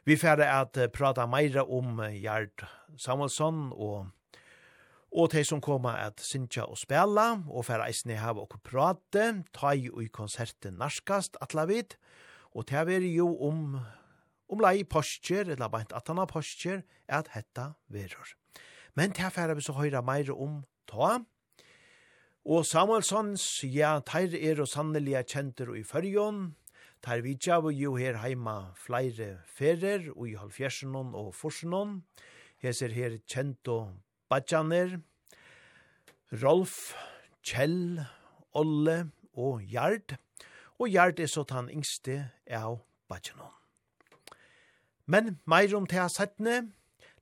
Vi færre at prata meira om Gjerd Samuelsson og og de som koma at synja og spela, og færa eisne hava okkur prate, ta i ui konserten narskast atlavid, og det er jo om, om lei postjer, eller beint har postjer, at hetta verur. Men det færa vi så høyra meir om ta, Og Samuelsons, ja, teir er og sanneliga kjenter og i fyrjon, teir vidja vi jo her heima flere ferer, og i halvfjersenon og forsenon, Heser her kjent og Badjaner, Rolf, Kjell, Olle og Gjard, og Gjard er så tann yngste av Badjanon. Men meir om til settene,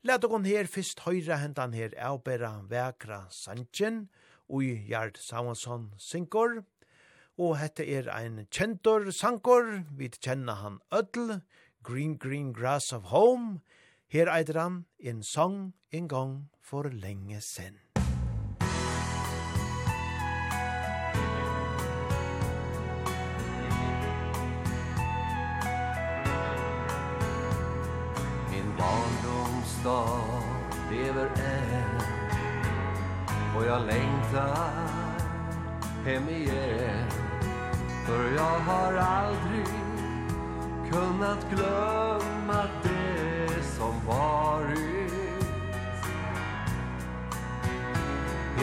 let okon her fyrst høyre hentan her avbera vekra sandjen, og Gjard Savansson synkor, og hette er ein kjentor sankor, vi kjenner han ødel, Green Green Grass of Home, her eider han en sang en gang, for lenge sen. Min barndomsdag lever än Och jag längtar hem igen För jag har aldrig kunnat glömma det som var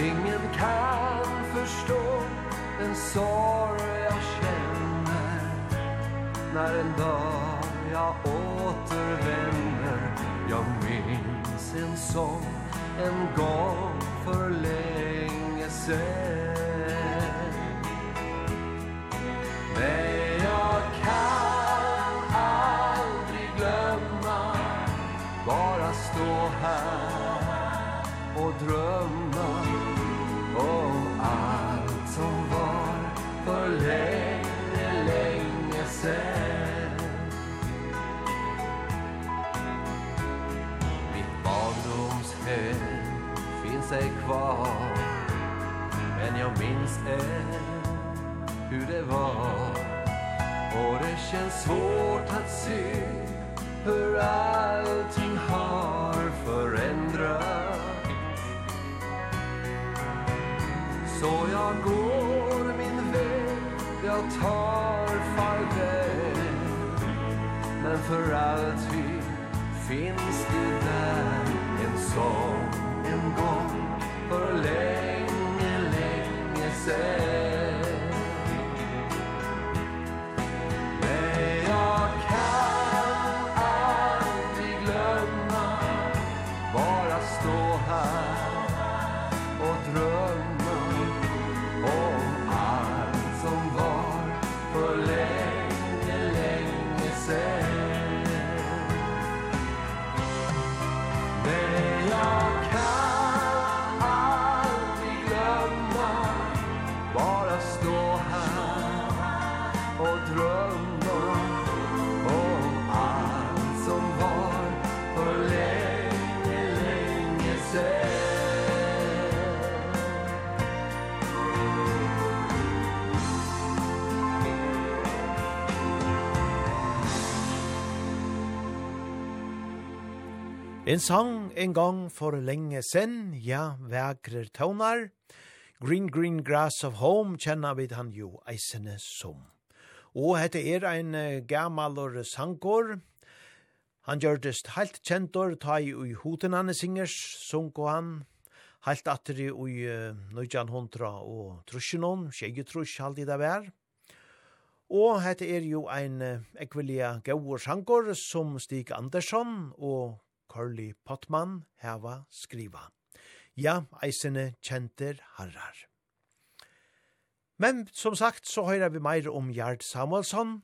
Ingen kan förstå den sorg jag känner När en dag jag återvänder. Jag minns en sång en gång för länge sen Men jag kan aldrig glömma Bara stå här och drömma. selv Mitt barndomshem finns ej kvar Men jag minns än hur det var. Och det känns svårt att se hur allting har förändrats. Så jag går jag tar farväl. Men för alltid finns det där En sång en gång för länge, länge sen En sang en gang for lenge sen, ja, vekrer tøvnar. Green Green Grass of Home kjenner vi han jo eisene som. Og hette er ein gammalor sangor. Han gjør det helt kjentor, ta i ui hoten han singers, sunko han, Helt atter i ui uh, nøyjan hundra og trusjonon, tjeje trusj halde det vær. Og hette er jo ein uh, ekvelia gaur sangkår som Stig Andersson og Corley Potman heva skriva. Ja, eisene kjenter harrar. Men som sagt så høyrer vi meir om Gjerd Samuelsson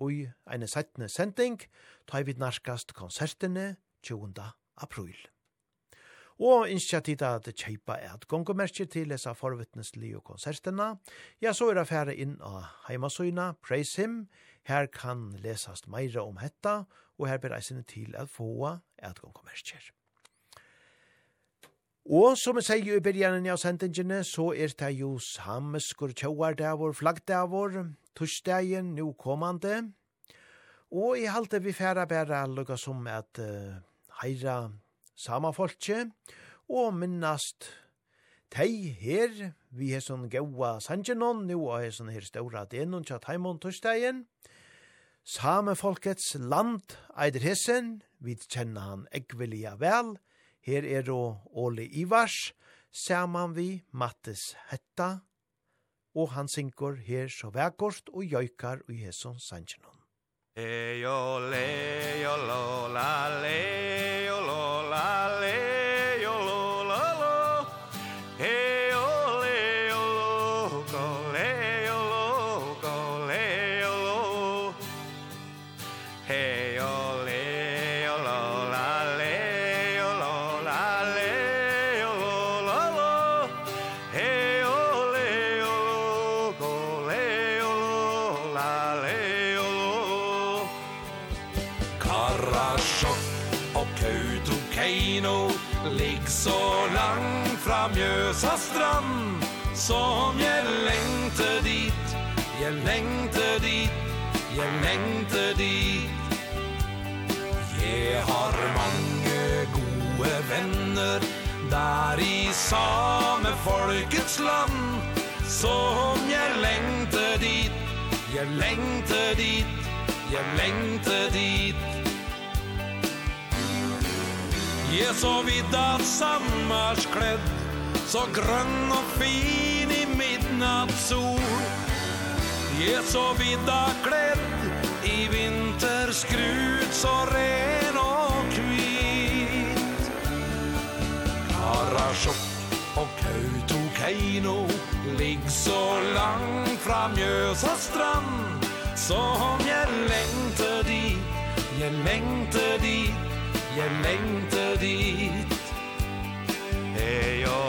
og i eine settende sending tar vi narkast konsertene 20. april. Og initiativet tida at kjeipa er at gongomerkje til lesa forvittneslige konsertene, ja, så er det færre inn av heimasøyna, Praise Him, her kan lesast meira om hetta, og her ber reisene til at få at gong kommerskjer. Og som jeg sier i begynnelsen av sendingene, så er det jo sameskur davor, flaggdavor, torsdagen, nå kommande. Og i halte vi færa bæra lukka som at uh, heira sama folkje, og minnast tei her, vi er sånn gaua sangenon, nå er sånn her ståra denon tja taimon torsdagen, og Same folkets land eider hessen, vi kjenner han eggvilja vel. Her er då Ole Ivars, saman vi Mattes Hetta, og han synker her så vekkort og jøykar og hesson sanjenon. Ejo, lejo, le, lejo, Åsa strand Som jeg lengte dit. Jeg lengte dit Jeg lengte dit. Jeg har mange gode venner Der i same folkets land. Som jeg lengte dit Jeg lengte dit Jeg lengte dit. Jeg så vidt av sammarskledd så grønn og fin i midnattssol. Jeg så vidda kledd i vinterskrut så ren og kvit Karasjokk og Kautokeino ligg så langt fra Mjøsa strand. Som jeg lengte dit, jeg lengte dit, jeg lengte dit Er jeg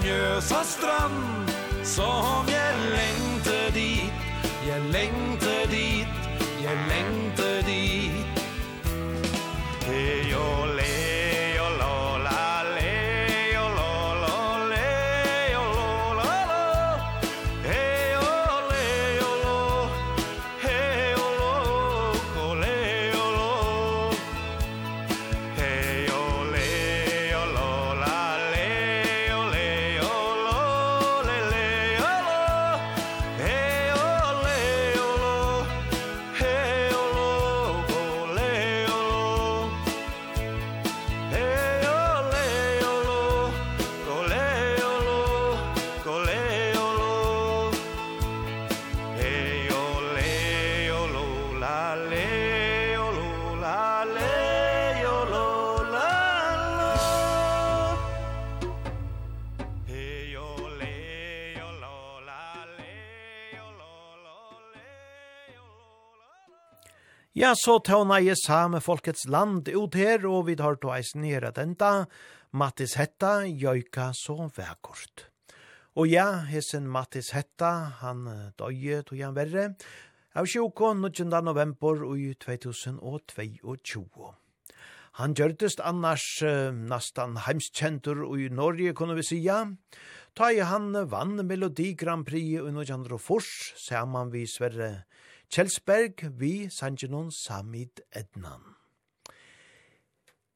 Mjøsa strand. Som jeg lengte dit Jeg lengte dit Jeg lengte dit. Hej jag Ja, så tåna i same folkets land ut her, og vi tar to eisen her at enda, Mattis Hetta, jøyka så vekkort. Og ja, hesen Mattis Hetta, han døye tog han verre, av 20. 19. november i 2022. Han gjørtest annars uh, nastan heimskjentur i Norge, kunne vi sija. Ta i han vann Melodi Grand Prix i 1904, saman vi Sverre Kjelsberg vi sangenon samid ednan.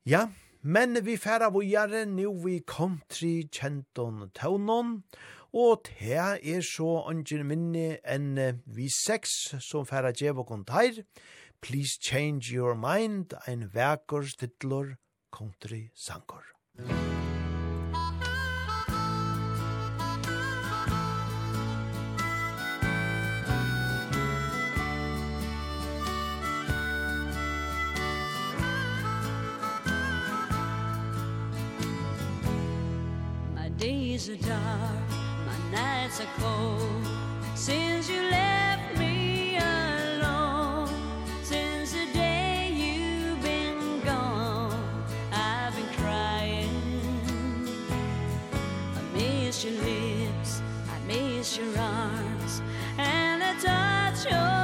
Ja, men vi færa vujare nu vi kom tri kjenton taunon, og te er så ongen minni enn vi seks som færa djevo kontair, Please Change Your Mind, ein verkor stidlor country sankor. Musik days are dark my nights are cold. Since you left me alone since the day you've been gone I've been crying. I miss your lips I miss your arms and the touch of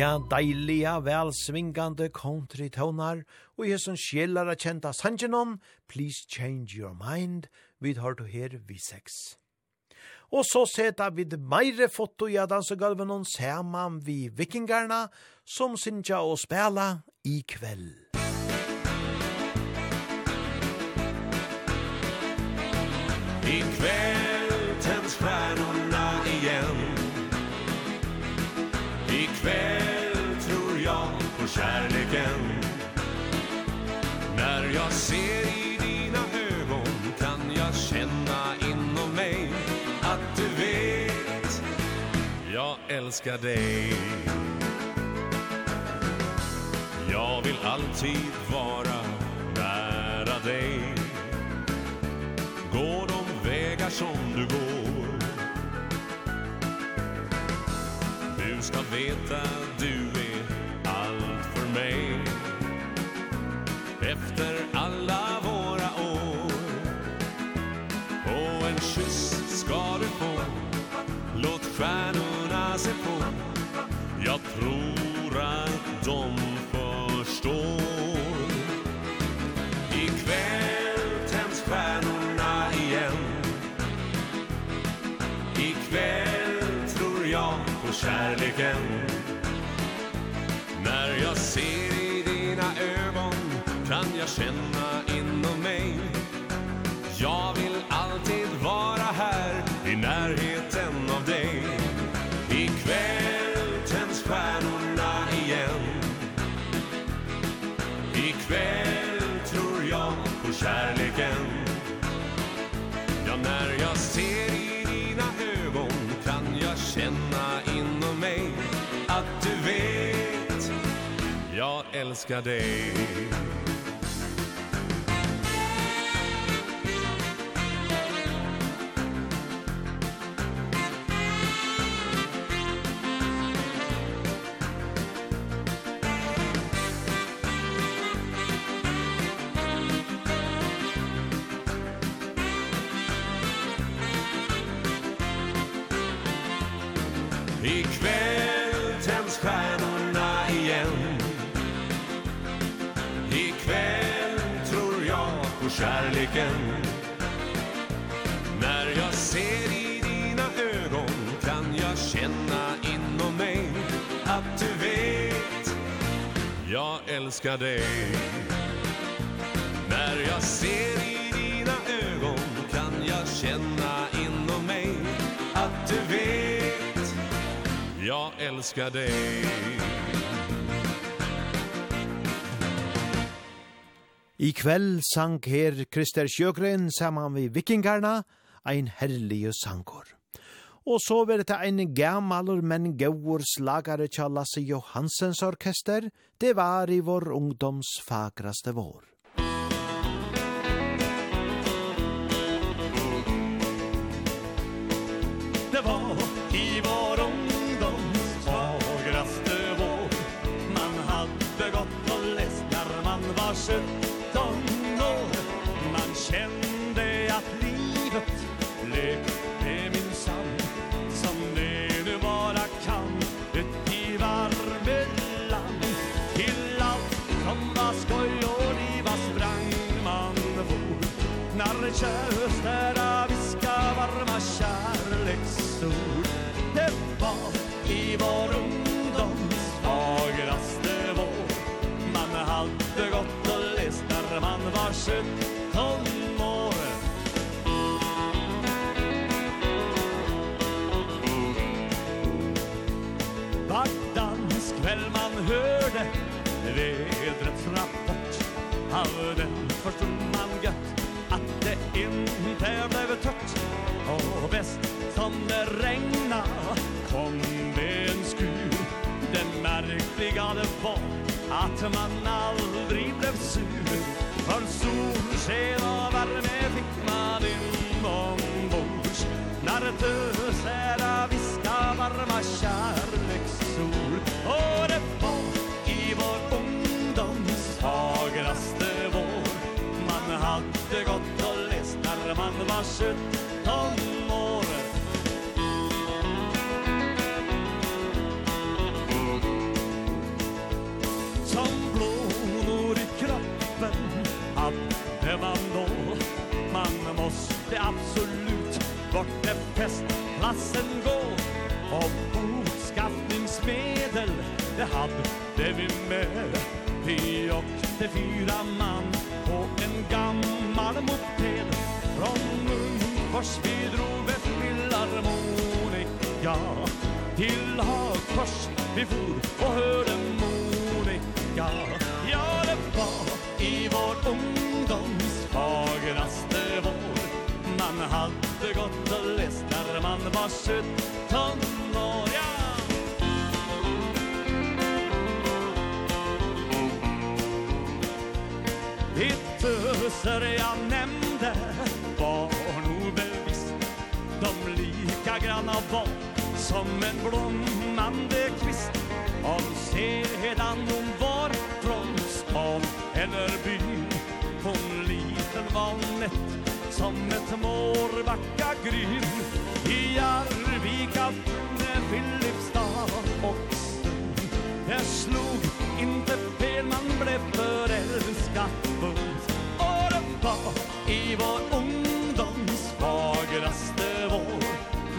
Ja, deiliga, velsvingande country-tonar, og jeg som sjellar er kjent av Please Change Your Mind, vi har to her vi seks. Og så seta vi meire foto i dansegulven saman vi vikingarna, som synja og spela i kveld. I kväll tänds stjärnorna igen I kväll älskar dig. Jag vill alltid vara nära dig. Gå de vägar som du går? Du ska veta du är allt för mig. Efter Jag tror att de förstår. Kväll tänds stjärnorna igen. I kväll tror jag på kärleken. När jag ser i dina ögon Kan jag känna inom mig. Jag vill älskar dig. kärleken. När jag ser i dina ögon kan jag känna inom mig att du vet jag älskar dig. När jag ser i dina ögon kan jag känna inom mig att du vet jag älskar dig. I kveld sang her Krister Sjøgren saman vi vikingarna, ein herlig sangor. Og så var det ein gammalur men gauur slagare tja Lasse Johansens orkester, det var i vår ungdoms fagraste vår. av den förstod man gött att det inte blev tört och bäst som det regna kom det en skur det märkliga det var att man aldrig blev sur. För solsken och värme fick man inombords när tösära viska varma kärn gränsen gå. Av boskaffningsmedel Det hade vi med. Vi åkte fyra man På en gammal moped. Från Munkfors vi drog med filharmonika Till Hagfors. Vi for och hörde monika Ja, det var i vår ung det gott och läst när man var 17 år ja. Det huser jag nämnde var nog väl visst De lika granna var som en blommande kvist. Om sedan hon var från stan eller by Hon liten var nätt som ett mårbacka gryn. I Arvika, Brunne, Filipstad och Det slog inte fel, man blev förälskad. Och det var i vår ungdoms fagraste vår.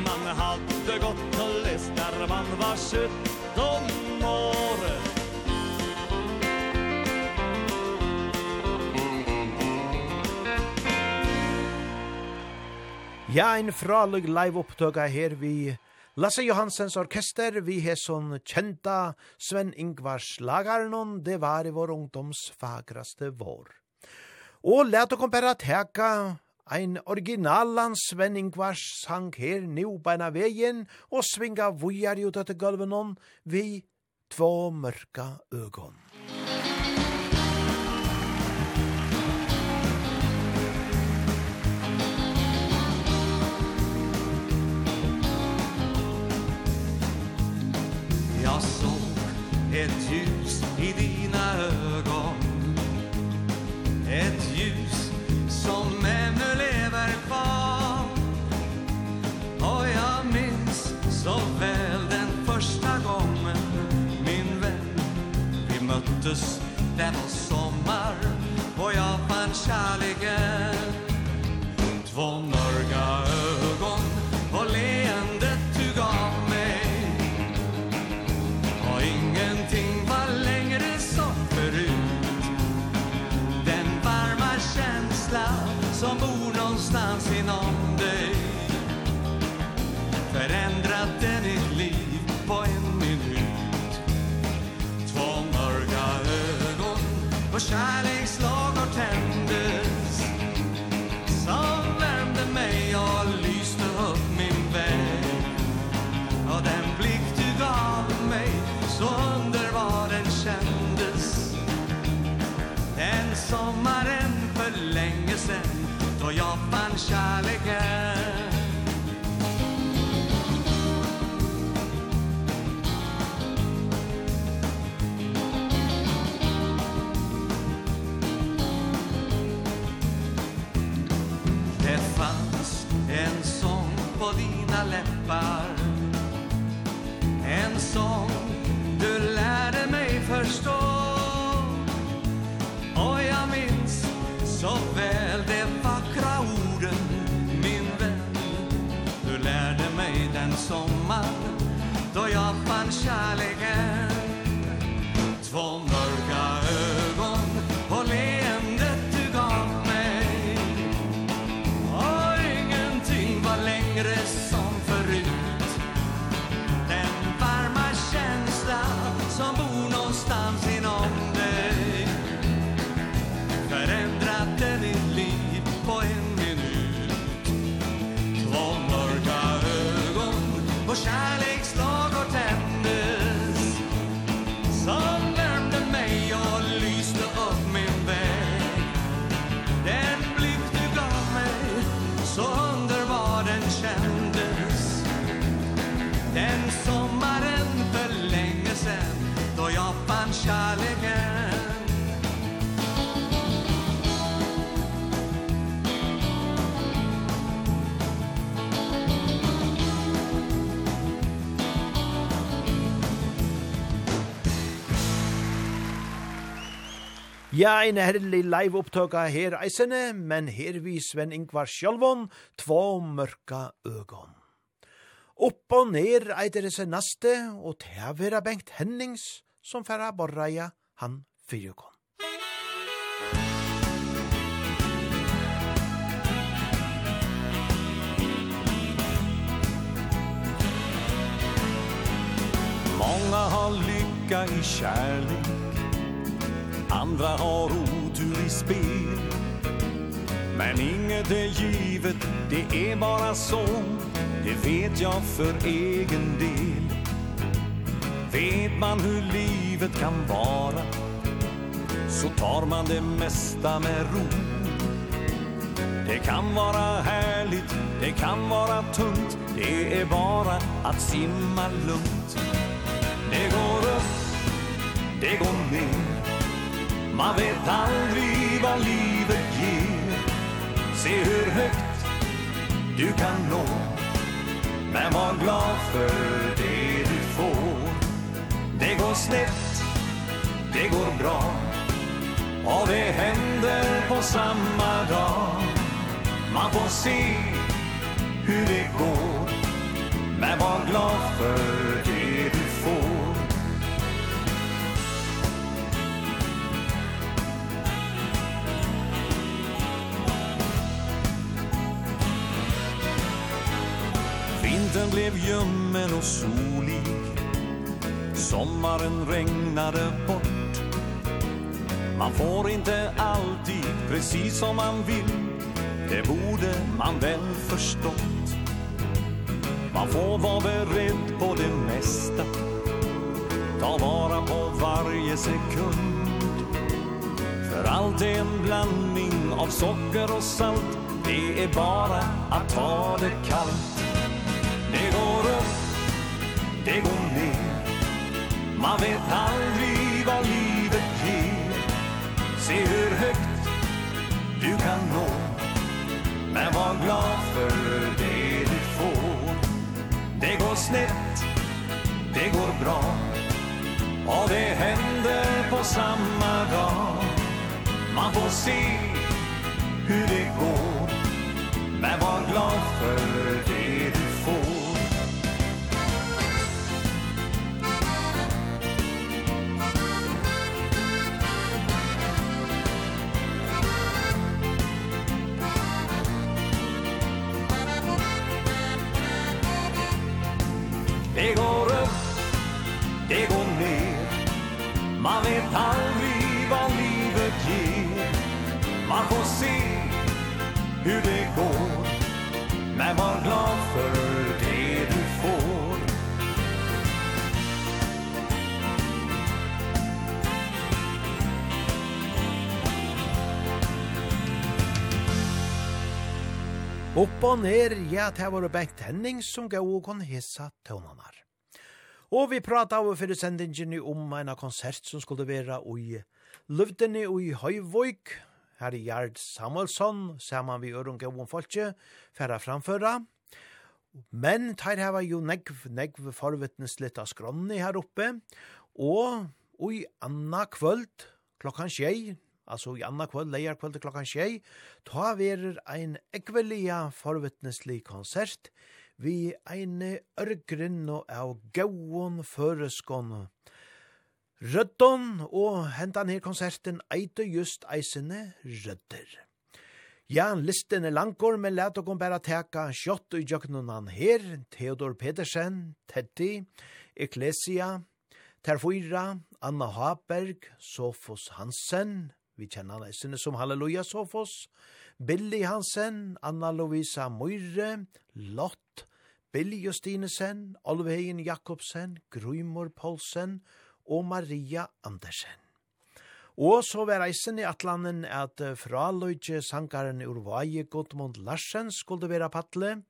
Man hade gått och läst när man var 17 år. Ja, en fralig live-opptøka her vi Lasse Johansens orkester, vi har sånn kjenta Sven Ingvars lagarnon, det var i vår ungdoms fagraste vår. Og let dere bare teka ein originalan Sven Ingvars sang her nu beina veien, og svinga vujar ut etter gulvenon vi två mørka ögon. Jag såg ett ljus i dina ögon. Ett ljus som ännu lever kvar. Och jag minns så väl den första gången Min vän, vi möttes, det var sommar Och jag fann kärleken. Två mörker och kärlekslagor tändes. Som värmde mig och lyste upp min väg Och den blick du gav mig så underbar den kändes. Den sommaren för länge sen då jag fann kärleken. på dina läppar. En sång du lärde mig förstå. Och jag minns så väl de vackra orden Min vän, du lärde mig den sommar Då jag fann kärleken. Ja, en herlig live opptøka her eisene, men her vi Sven Ingvar Sjølvån, två mørka øgon. Opp og ned eitir seg naste, og tævera Bengt Hennings, som færa borreia han fyrjukon. Många har lycka i kärlek Andra har otur i spel. Men inget är givet, det är bara så. Det vet jag för egen del. Vet man hur livet kan vara Så tar man det mesta med ro. Det kan vara härligt, det kan vara tungt. Det är bara att simma lugnt. Det går upp, det går ner. Man vet aldrig vad livet ger. Se hur högt du kan nå. Men var glad för det du får. Det går snett, det går bra. Och det händer på samma dag. Man får se hur det går. Men var glad för det du får. Vintern blev ljummen och solig. Sommaren regnade bort. Man får inte alltid precis som man vill. Det borde man väl förstått. Man får vara beredd på det mesta. Ta vara på varje sekund. För allt är en blandning av socker och salt. Det är bara att ta det kallt det går ner Man vet aldrig vad livet ger Se hur högt du kan nå. Men var glad för det du får. Det går snett, det går bra. Och det händer på samma dag. Man får se hur det går. Men var glad för det se hur det går. Men var glad för det du får. Upp og ned, ja, det var Bengt Henning som gav og kon hissa tøvnanar. Og vi prata av fyrir sendingen om en konsert som skulle vera i Løvdene og i Høyvøyk, Herre Gjerd Samuelsson, saman vi Øron Gåon Folke, færa framføra. Men teir heva jo negv, negv forvittnes litt av skronni her oppe, og, og i anna kvöld, klokkan tjei, altså i anna kvöld, leier kvöld klokkan tjei, ta verer ein ekvelia forvittneslig konsert, vi ein ørgrinn og av gauon føreskån, Røddon og hentan her konserten eiter just eisene rødder. Ja, listen er langkår, men let okon bæra teka kjøtt i jøknunan her, Theodor Pedersen, Teddy, Ecclesia, Terfoira, Anna Haberg, Sofos Hansen, vi kjenner han eisene som Halleluja Sofos, Billy Hansen, Anna Lovisa Moire, Lott, Billy Justinesen, Olvheien Jakobsen, Grymor Poulsen, og Maria Andersen. Og så var reisen i Atlanten at fraløyge sangaren Urvaje Godmund Larsen skulle være patle,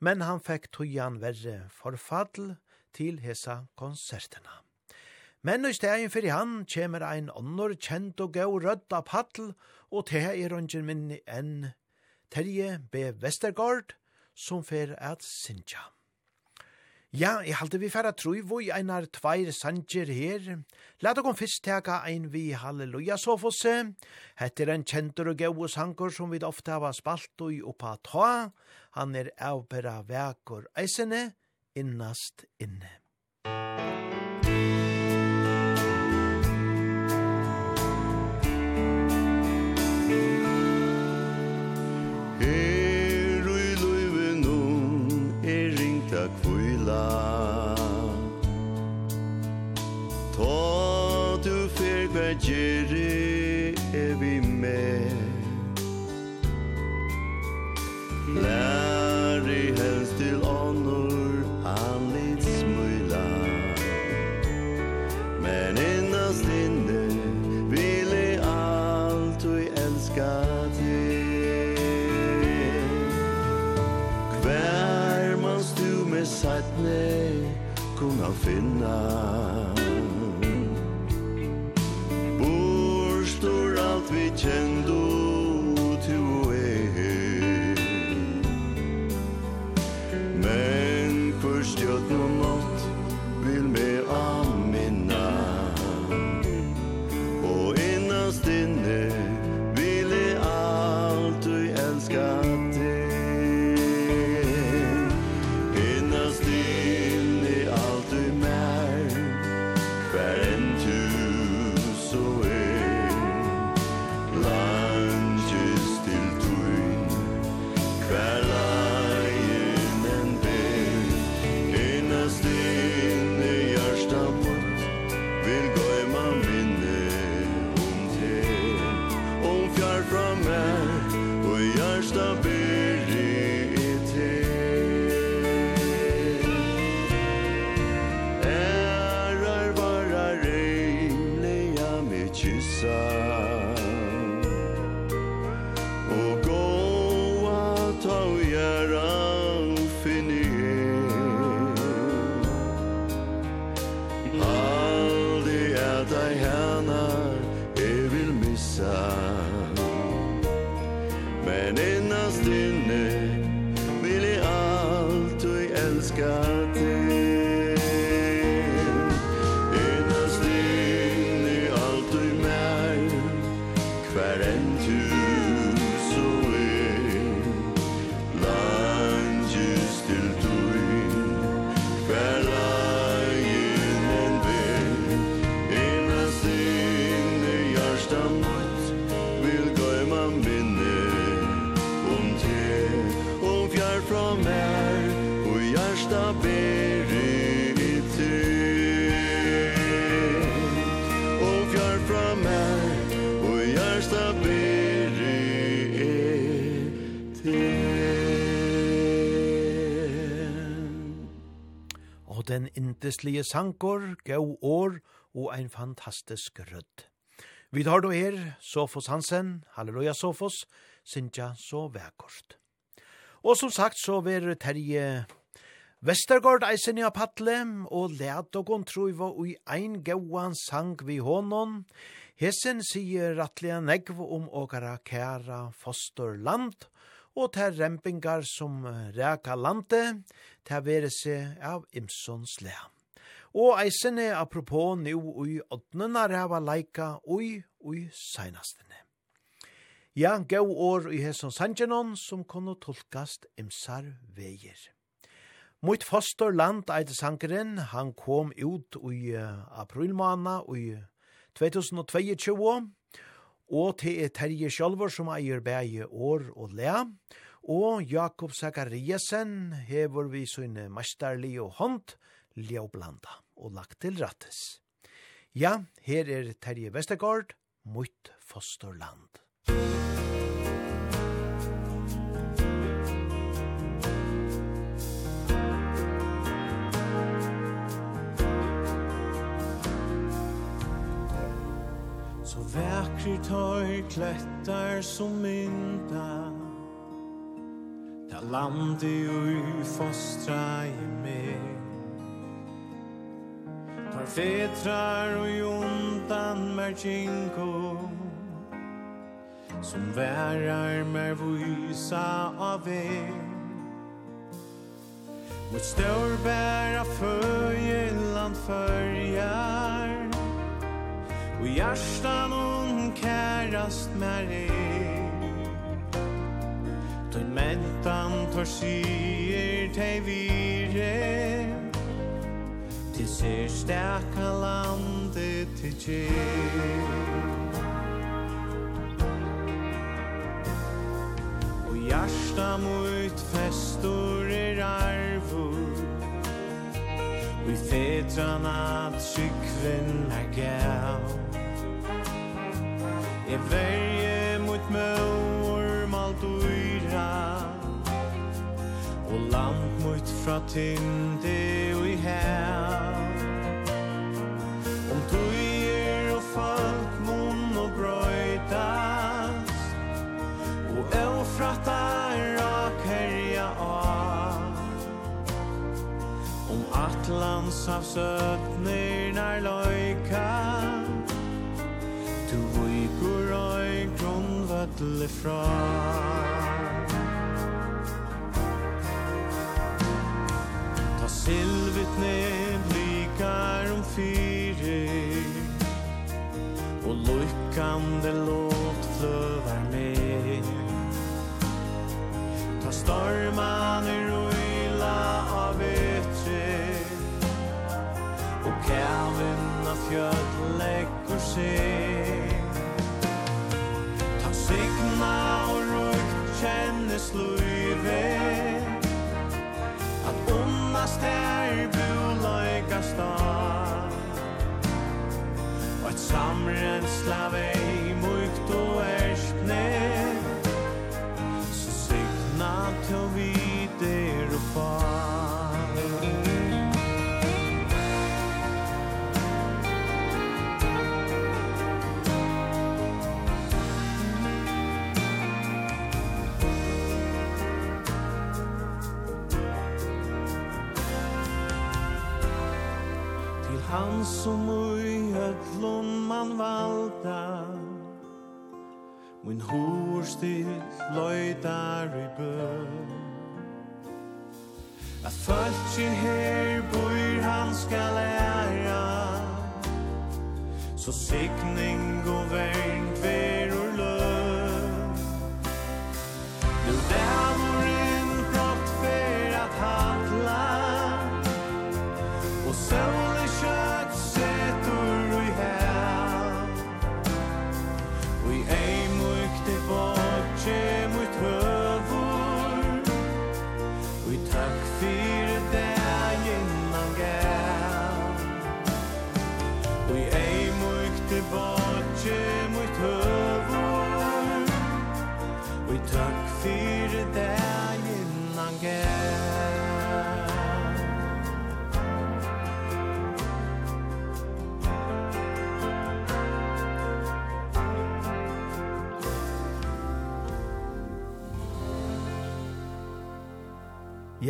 men han fikk tøyan verre forfall til hesa konserterna. Men i stegen fyrir han kommer ein annor kjent og gau rødd av paddel, og det er ungen minni enn Terje B. Vestergaard, som fyrir at sinja. Ja, jeg halte vi færa tru i einar tveir sanger her. Lat okon fyrst teka ein vi halleluja sofose. Hette er en kjentur og gau sanger som vi ofte hava spalt og i oppa ta. Han er avbera vekur eisene innast inne. yndeslige sankor, gau år og ein fantastisk rødd. Vi tar då her, Sofos Hansen, Halleluja Sofos, Sintja så vekkort. Og som sagt så ver Terje Vestergaard eisen i apatle, og let og hon truiva ui ein gauan sang vi honon. Hesen sier rattlega negv om åkara kæra fosterland, og ter rempingar som reka lande, ter vere seg av imsons lea og eisene apropos nu ui åttnena ræva leika ui ui seinastene. Ja, gau år i hesson sangenon som kunne tolkast imsar veier. Mot foster land eide sankeren, han kom ut i aprilmana i 2022, og til er Terje Kjolvor som eier bæge år og lea, og Jakob Zakariasen hever vi sunne mesterlig og hånd, blanda og lagt til rattes. Ja, her er Terje Vestergaard, mot Fosterland. Så verkri tøy klettar som mynda Ta landi ui fostra i meg Tar fetrar og jontan mer kinko Som værar mer vysa av vei Mot stør bæra føyeland førjar Og hjertan hon kærast mer er. Tøyn mentan tar sier tei vire ser stærka landet til kyrk Og hjärsta mot festor er arvor. Vi i fedrarna tryggven er gav Jag verje mot mår malt og land mot fra tinde og i her lands av søtner nær loika Du vikur oi grunnvøtle fra Ta silvit ned blikar om fyre Og lukkande låt fløvar med Ta storman i ro Kævin af fjöld leggur sig. Ta signa og rukt kjennis luive At unnast her buleika star Og et samrensla vei mukt og erskne Så signa til vi der og far. han som ui höllun man valda Min hår still löjdar i bøn At fölkje her bor han skal ära Så sikning og vernd verur løn Nu där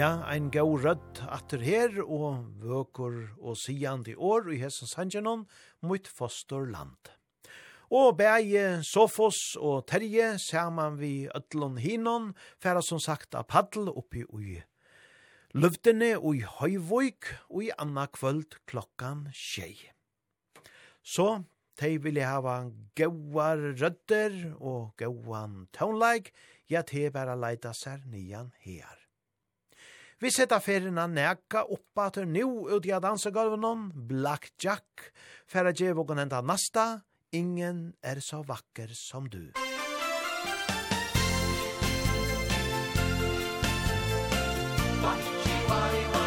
Ja, ein gau rødt atter her, og vøkur og siande år i hessen sanjanon, mot foster land. Og bæje Sofos og Terje, saman vi ötlun hinon, færa som sagt av paddel oppi ui Løvdene og i og i anna kvöld klokkan tjei. Så, de jeg hava gauar rødder og gauan tånleik, ja, de bæra leida sær nian her. Vi setta ferina neka oppa til nu ut i dansegolven Blackjack. å gjøre vågen enda nasta, ingen er så vakker som du. Bye.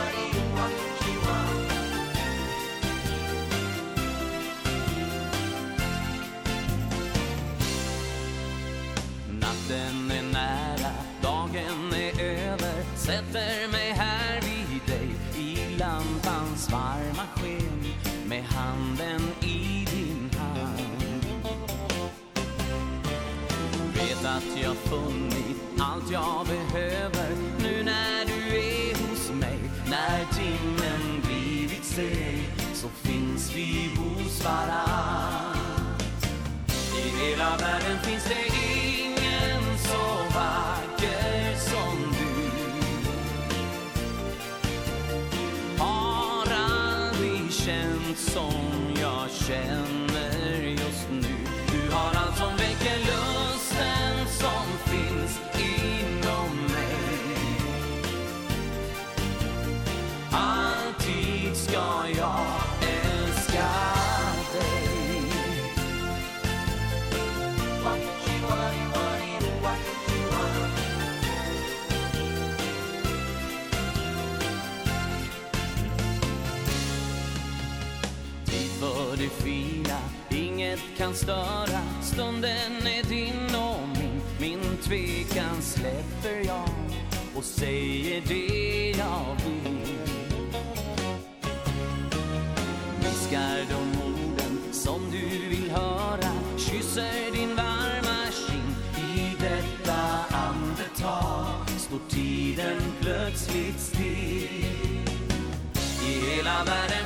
att jag funnit allt jag behöver. Nu när du är hos mig När timmen blivit seg Så finns vi hos varann. I hela världen finns det ingen så vacker som du. Har aldrig känt som jag känt kan störa. Stunden är din och min. Min tvekan släpper jag Och säger det jag vill. Viskar de orden som du vill höra. Kysser din varma kind I detta andetag. Står tiden plötsligt still. I hela världen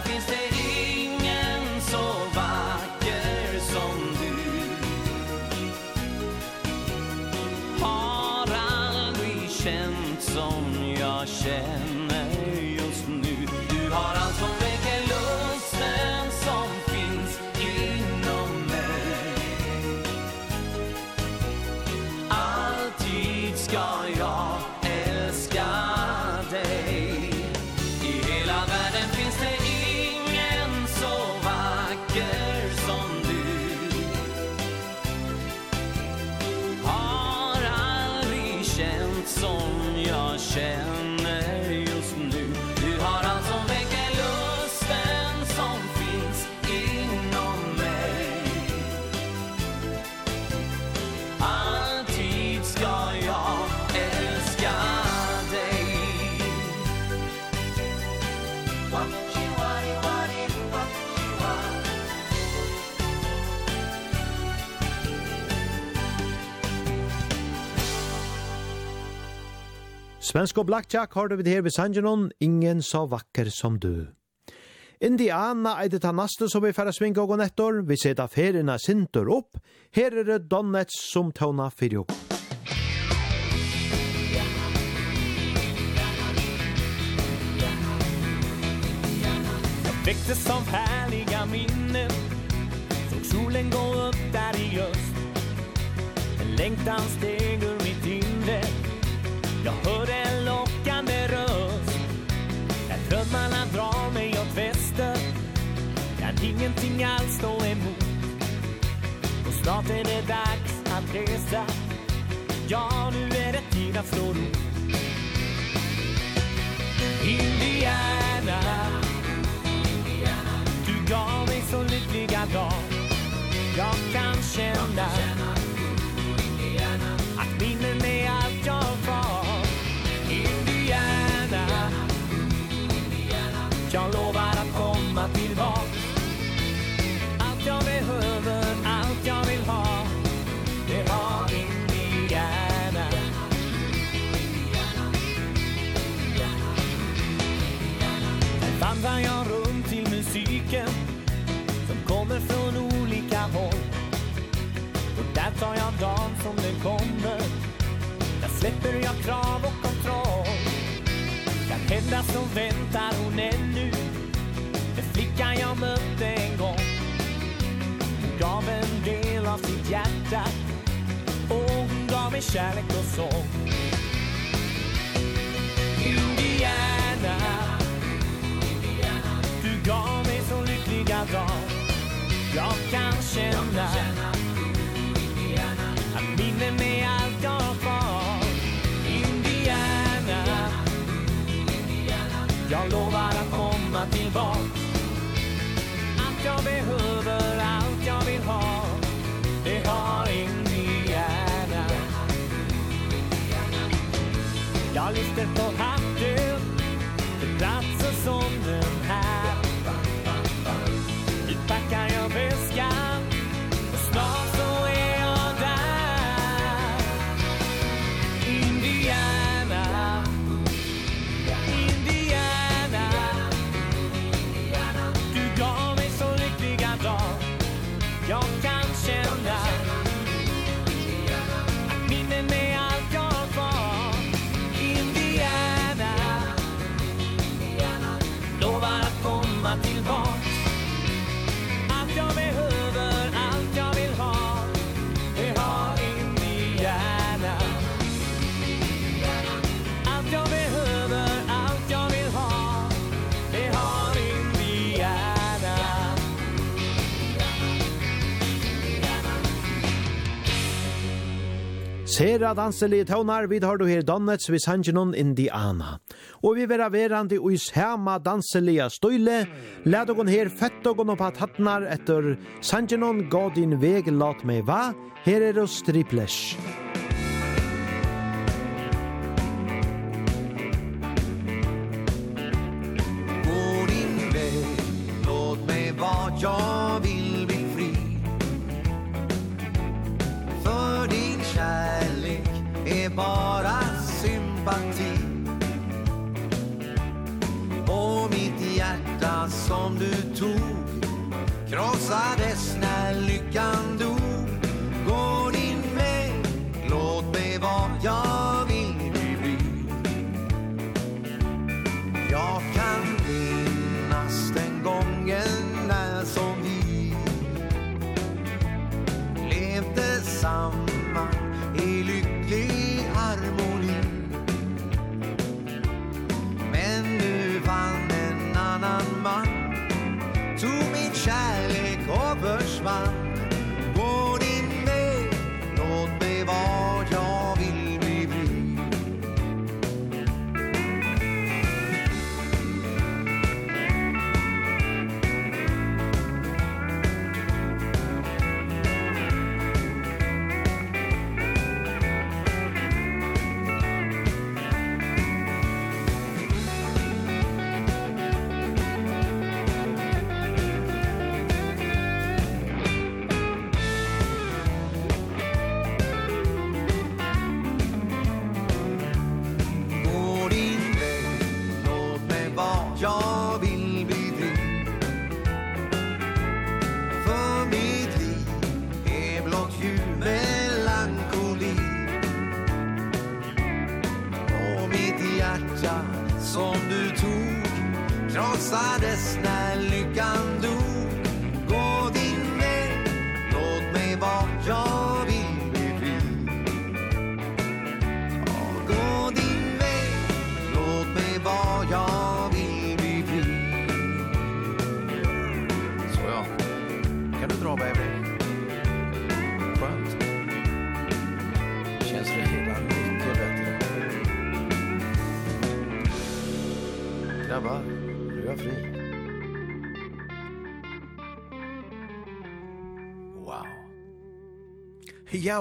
Svensk og blackjack har du vid her ved Sanjanon, ingen så vakker som du. Indiana er det tannaste som vi færre svinga og nettor, vi seta ferina sintur opp, her er det Donnets som tåna fyrir opp. Jag väcktes av härliga minnen Såg solen gå upp där i öst En längtan steger Jag hör en lockande röst. När drömmarna drar mig åt väster. Kan ingenting alls stå emot. Och snart är det dags att resa. Ja, nu är det tid att slå ro. Indiana. Du gav mig så lyckliga dagar. Jag kan känna Jag lovar att komma tillbaks Allt jag behöver, allt jag vill ha Det har Indiana Fann vad jag enda som väntar hon ännu. Är flickan jag mötte en gång. Hon gav en del av sitt hjärta. Och hon gav mig kärlek och sång. Indiana Du gav mig så lyckliga dag. Jag kan känna Att minnen är allt jag Jag lovar att komma tillbaka. Att jag behöver allt jag vill ha Det har Indiana Jag lyfter på hatten Till platser som den Sera danselige tøvnar, vi tar du her Donnets vi sangenon Indiana. Og vi vera verandi ui sama sema danselige støyle, lad ogon her fett ogon opp at hattnar etter sangenon gå din veg lat meg va, her er oss triplesh. Gå din veg, låt mig va, ja vi kärlek är bara sympati. Och mitt hjärta som du tog Krossades när lyckan dog Gå din väg, låt mig vara jag vill bli. Jag kan minnas den gången när som vi Levde samman Tu min kärlek och försvann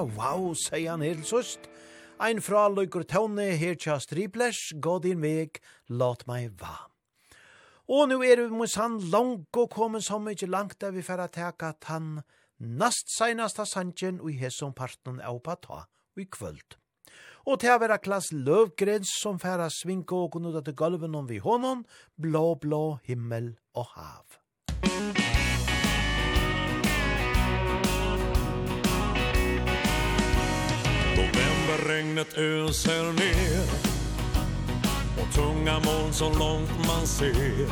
wow, sier han helt sust. Ein fra løyker Tone, her tja striplers, gå din veg, lat meg va. Og nu er vi mot han langt og kommet så mykje langt der vi færa teka at han nast seinasta sanjen og i hesson parten av pata og i kvöld. Og til å være klass løvgrens som færa svinke og kunnu til gulven om vi hånden, blå, blå himmel og hav. regnet öser ner Och tunga moln så långt man ser.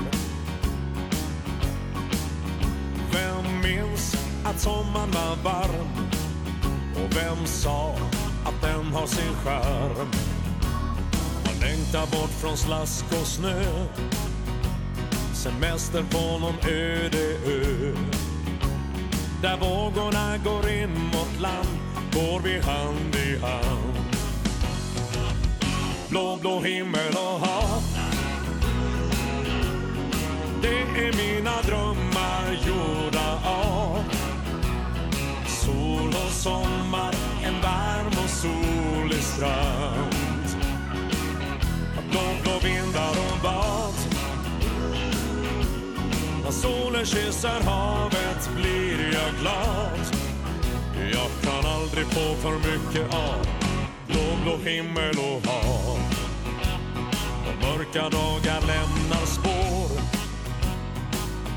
Vem minns att sommaren var varm? Och vem sa att den har sin skärm? Man längtar bort från slask och snö. Semester på någon öde ö. Där vågorna går in mot land går vi hand i hand. Blå, blå himmel och hav. Det är mina drömmar gjorda av. Sol och sommar, en varm och solig strand. Blå, blå vindar och bad. När solen kysser havet blir jag glad. Jag kan aldrig få för mycket av Blå, blå himmel och hav. Och mörka dagar lämnar spår.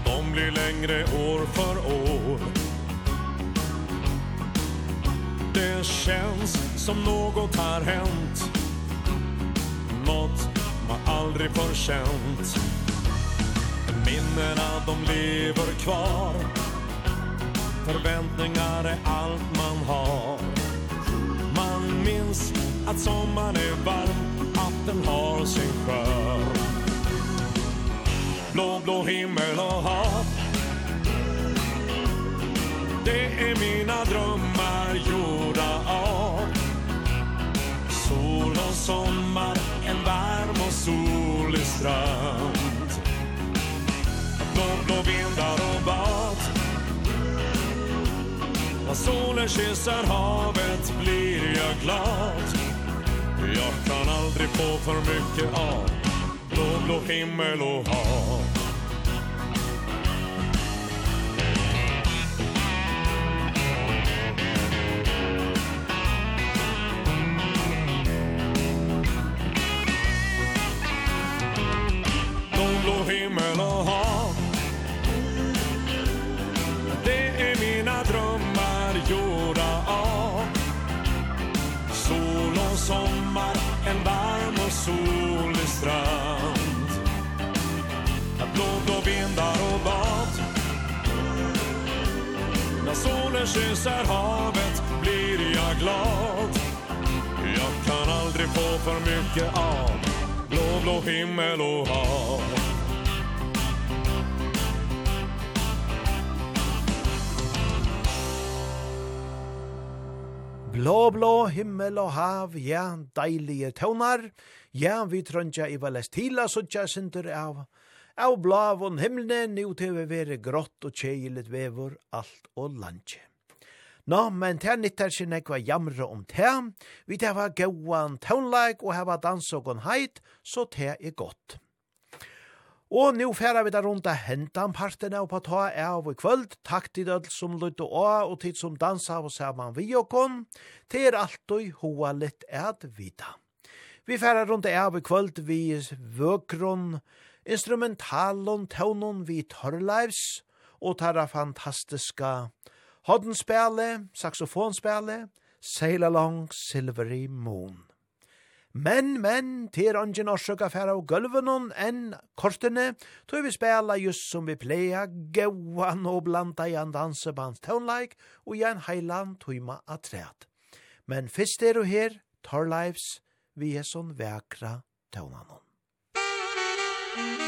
De blir längre år för år. Det känns som något har hänt. Något man aldrig förkänt Minnena de lever kvar förväntningar är allt man har. Man minns att sommaren är varm Att den har sin skör Blå, blå himmel och hav. Det är mina drömmar gjorda av. Sol och sommar, en varm och solig strand. Blå, blå vindar och bad. När solen kysser havet blir jag glad. Jag kan aldrig få för mycket av Blå, blå himmel och hav. Blå, blå himmel och hav. sommar en varm och solig strand. Blå, blå vindar och bad. När solen kysser havet blir jag glad. Jag kan aldrig få för mycket av Blå, blå himmel och hav. Blå, blå, himmel og hav, ja, deilige tøvnar, ja, vi trøndja i valest hila, suttja sinter av, av blavon himmelne, nu til vi vere grått og tjeilet vevor, alt og landje. Nå, men til nyttar sin ekva jamre om te, vi til hava gauan tøvnleik og hava dans og gonheit, så te er godt. Og nu færa vi da rundt av hentan partene og på ta av i kvöld. Takk til dødl som lytte å og til som dansa og saman vi og kon. Til er alltid hoa litt et vita. Vi færa rundt av i kvöld vi vøkron, instrumentalon, tøvnon vi torrleivs og tarra fantastiska hoddenspele, saksofonspele, Sail Along Silvery Moon. Men, men, ter ongen orsøk affæra og gulvenon enn kortene, tog vi spela just som vi pleia, gauan og blanda i en dansebands tånleik og i en heilan tøyma træt. Men fyrst er du her, tar lives, vi er sånn vekra tånanon. Musik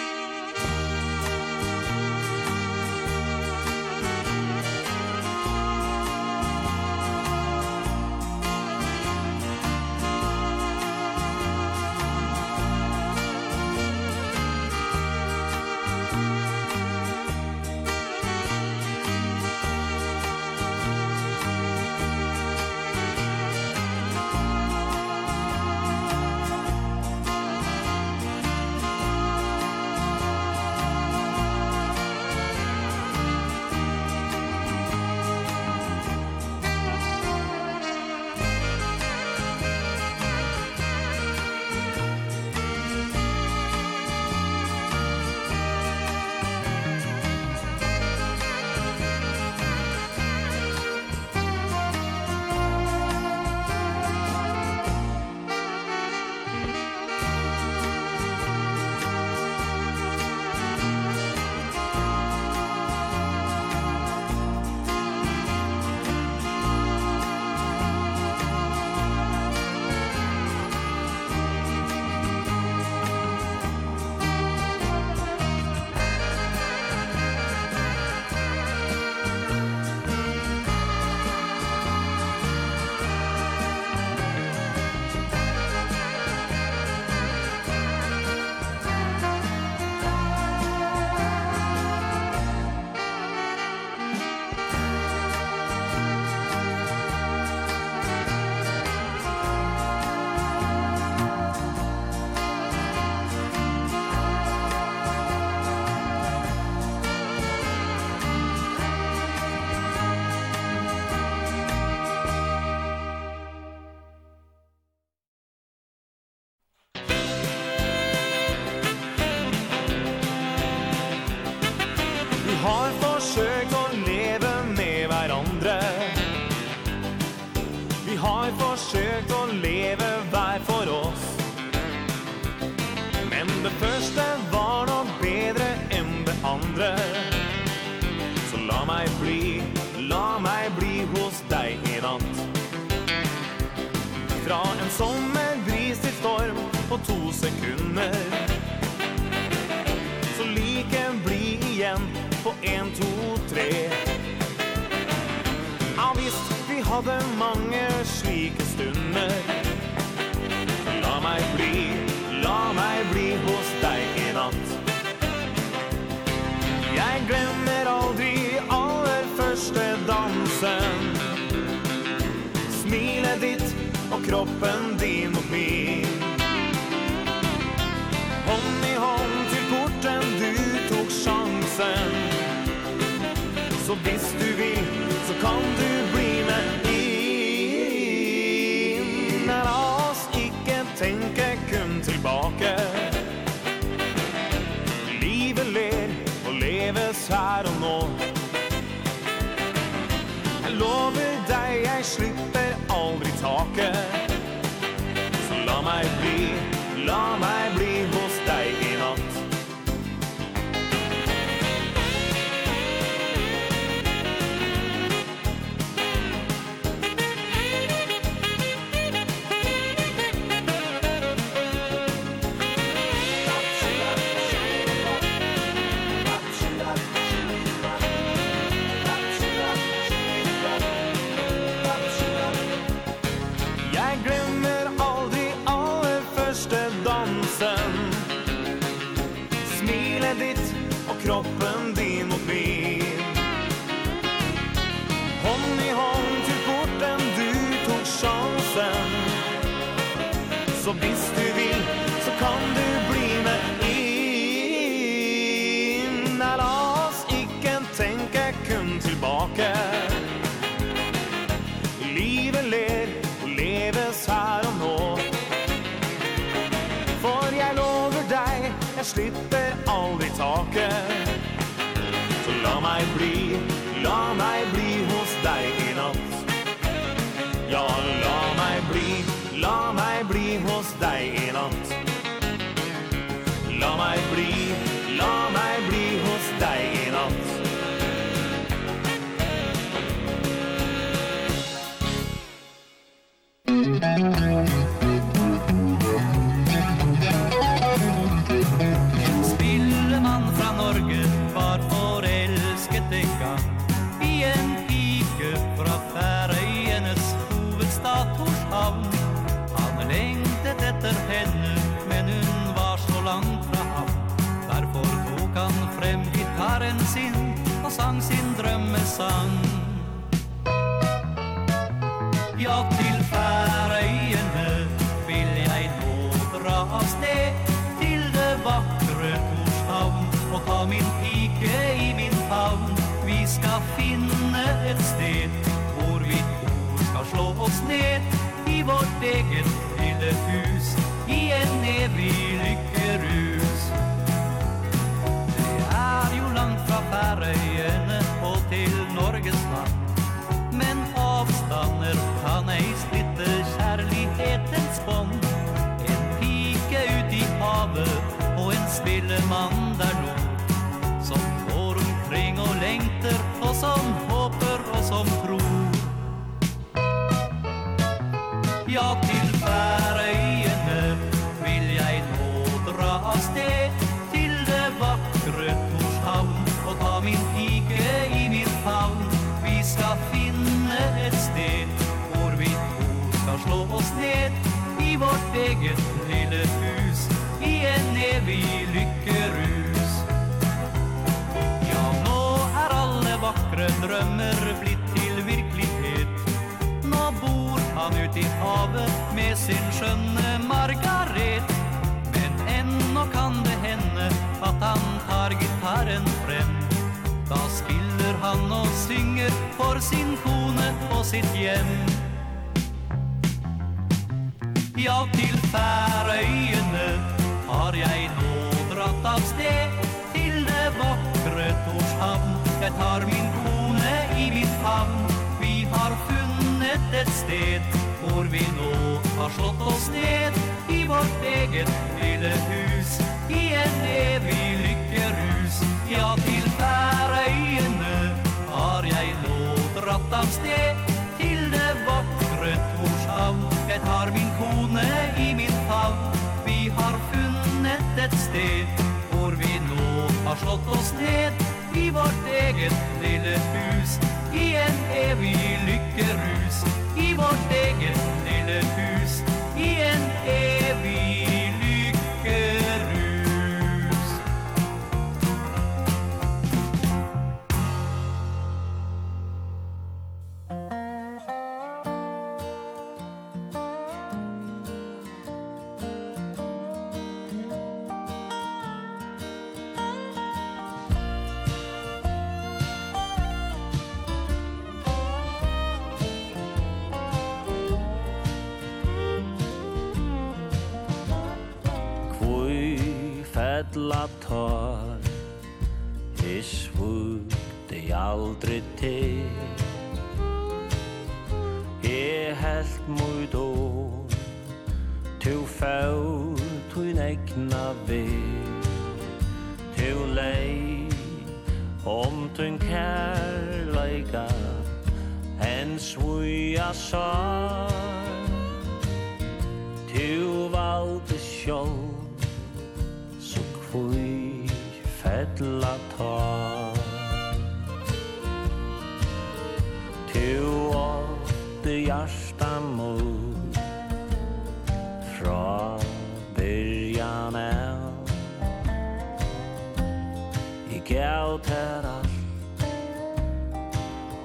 sang Ja, til Færøyene vil jeg nå dra av sted Til det vakre Torshavn Og ta min pike i min favn. Vi skal finne et sted Hvor vi to skal slå oss ned I vårt eget lille hus I en evig meg splitter kjærlighetens bånd. En pike ut i havet og en spillemann der nå Som går omkring og lengter og som håper og som tror. Ja, sitt eget lille hus i en evig lykkerus. Ja, nå er alle vakre drømmer blitt til virkelighet. Nå bor han ute i havet med sin skjønne Margaret. Men ennå kan det hende at han tar gitaren frem. Da spiller han og synger for sin kone og sitt hjem. Ja, til Færøyene har jeg nå dratt av sted. Til det vakre Torshavn Jeg tar min kone i min favn. Vi har funnet et sted Hvor vi nå har slått oss ned. I vårt eget lille hus I en evig lykkerus. Ja, til Færøyene har jeg nå dratt av sted. Til det vakre Torshavn Jeg tar min kone i min favn Vi har funnet et sted Hvor vi nå har slått oss ned I vårt eget lille hus. I en evig lykkerus I vårt eget lille hus. I en evig ella tar Jeg svukte aldri til. Jeg helt mot år Tu fau tu negna vi Tu lei Om tun kærleika En svuja sar Tu valde sjål fui fetla ta Tu åtte hjärsta mot Fra byrjan av I gav ter allt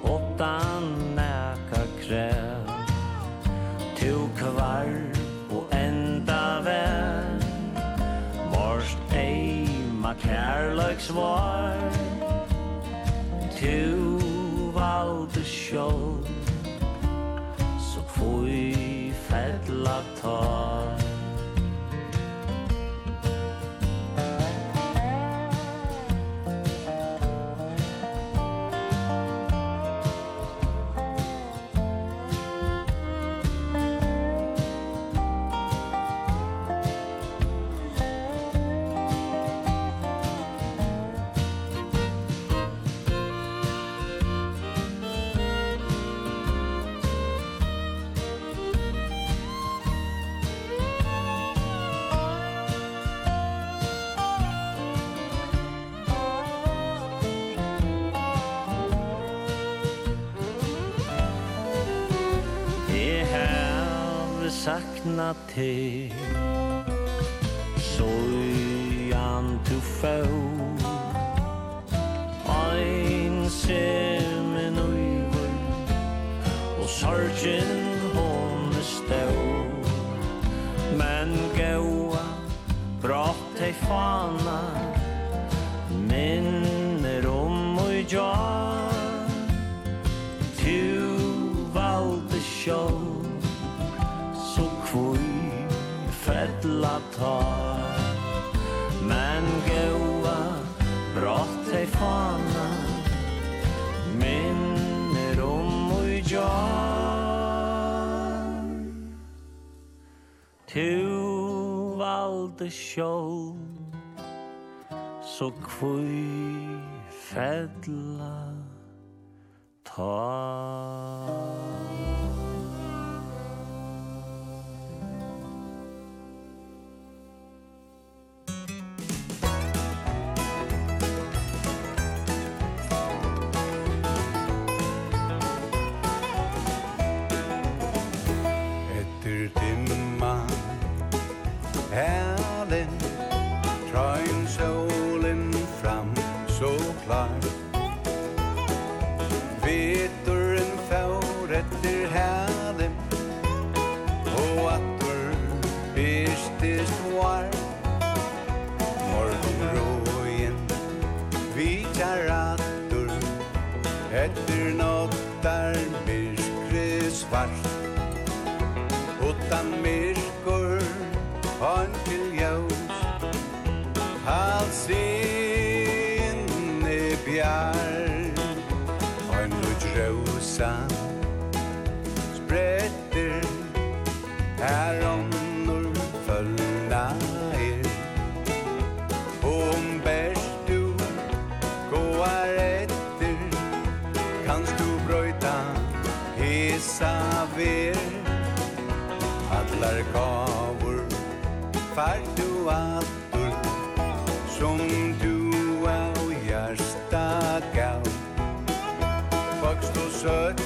Åttan jeg var Tu valde sjål Så kvui fedla tar vinna till Sojan tu fau Ein semen uivur Og sorgen hon er stål Men gaua brått ei fana. Minner om ui jar. Tu valde sjål. tar. Men gaua brott ei fana Minner om ui jar Tu valde sjål Så kvui fedla tar. samme fær du altur Som du av hjersta gav. Vokst og søtt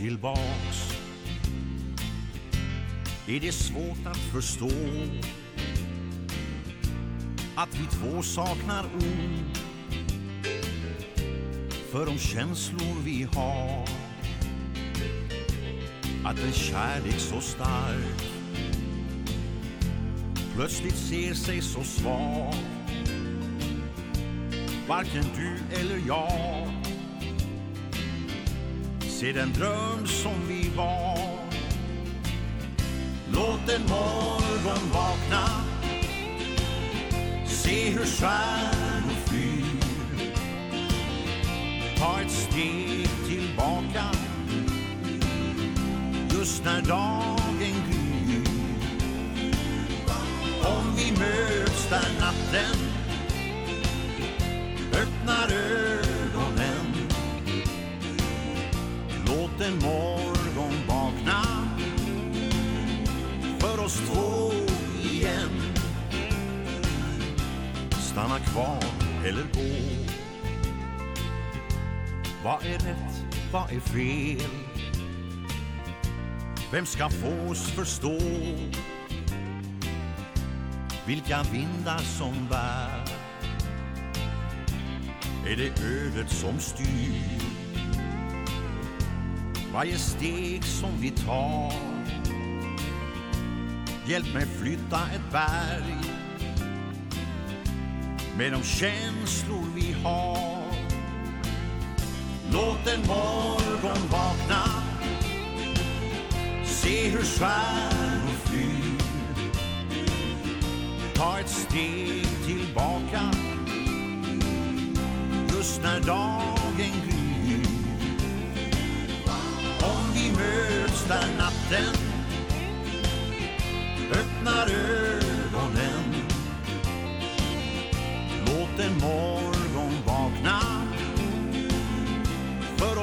tillbaks. Är det svårt att förstå Att vi två saknar ord För de känslor vi har? Att en kärlek så stark Plötsligt ser sig så svag. Varken du eller jag ser den dröm som vi var. Låt en morgon vakna. Se hur stjärnor flyr. Ta ett steg tillbaka. Just när dagen gryr Om vi möts där natten. kvar eller gå. Vad är rätt, vad är fel? Vem ska få oss förstå Vilka vindar som bär Är det ödet som styr? Varje steg som vi tar? Hjälp mig flytta ett berg med de känslor vi har. Låt en morgon vakna. Se hur svärmor flyr Ta ett steg tillbaka. Just när dagen gryr. Om vi möts där natten. Öppnar ögonen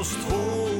oss två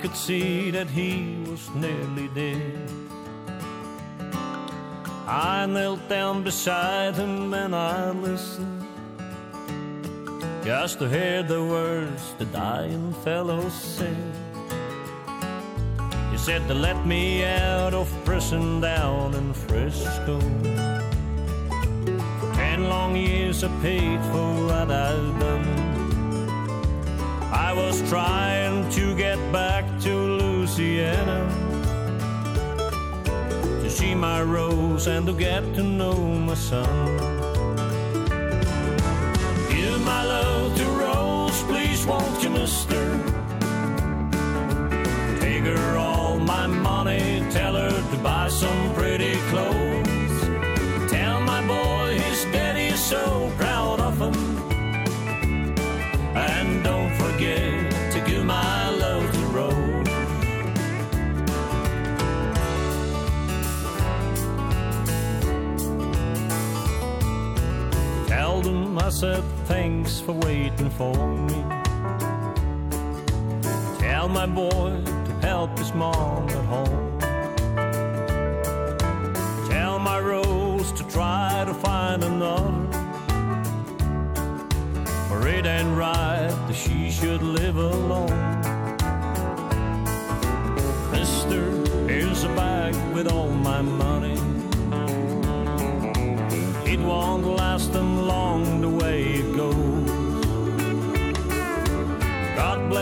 could see that he was nearly dead I knelt down beside him and I listened Just to hear the words the dying fellow said. He said to let me out of prison down in Frisco. Ten long years I paid for what I've done. I was trying to get back to Louisiana To see my rose and to get to know my son. Give my love to Rose, please won't you mister? Take her all my money, tell her to buy some pretty I said thanks for waiting for me. Tell my boy to help his mom at home. Tell my Rose to try to find another. For it ain't right that she should live alone. Mister, here's a bag with all my money. It won't last a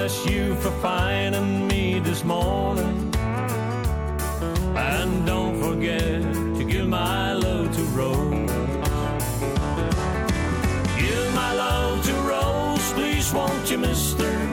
bless you for finding me this morning. And don't forget to give my love to Rose. Give my love to Rose, please won't you mister?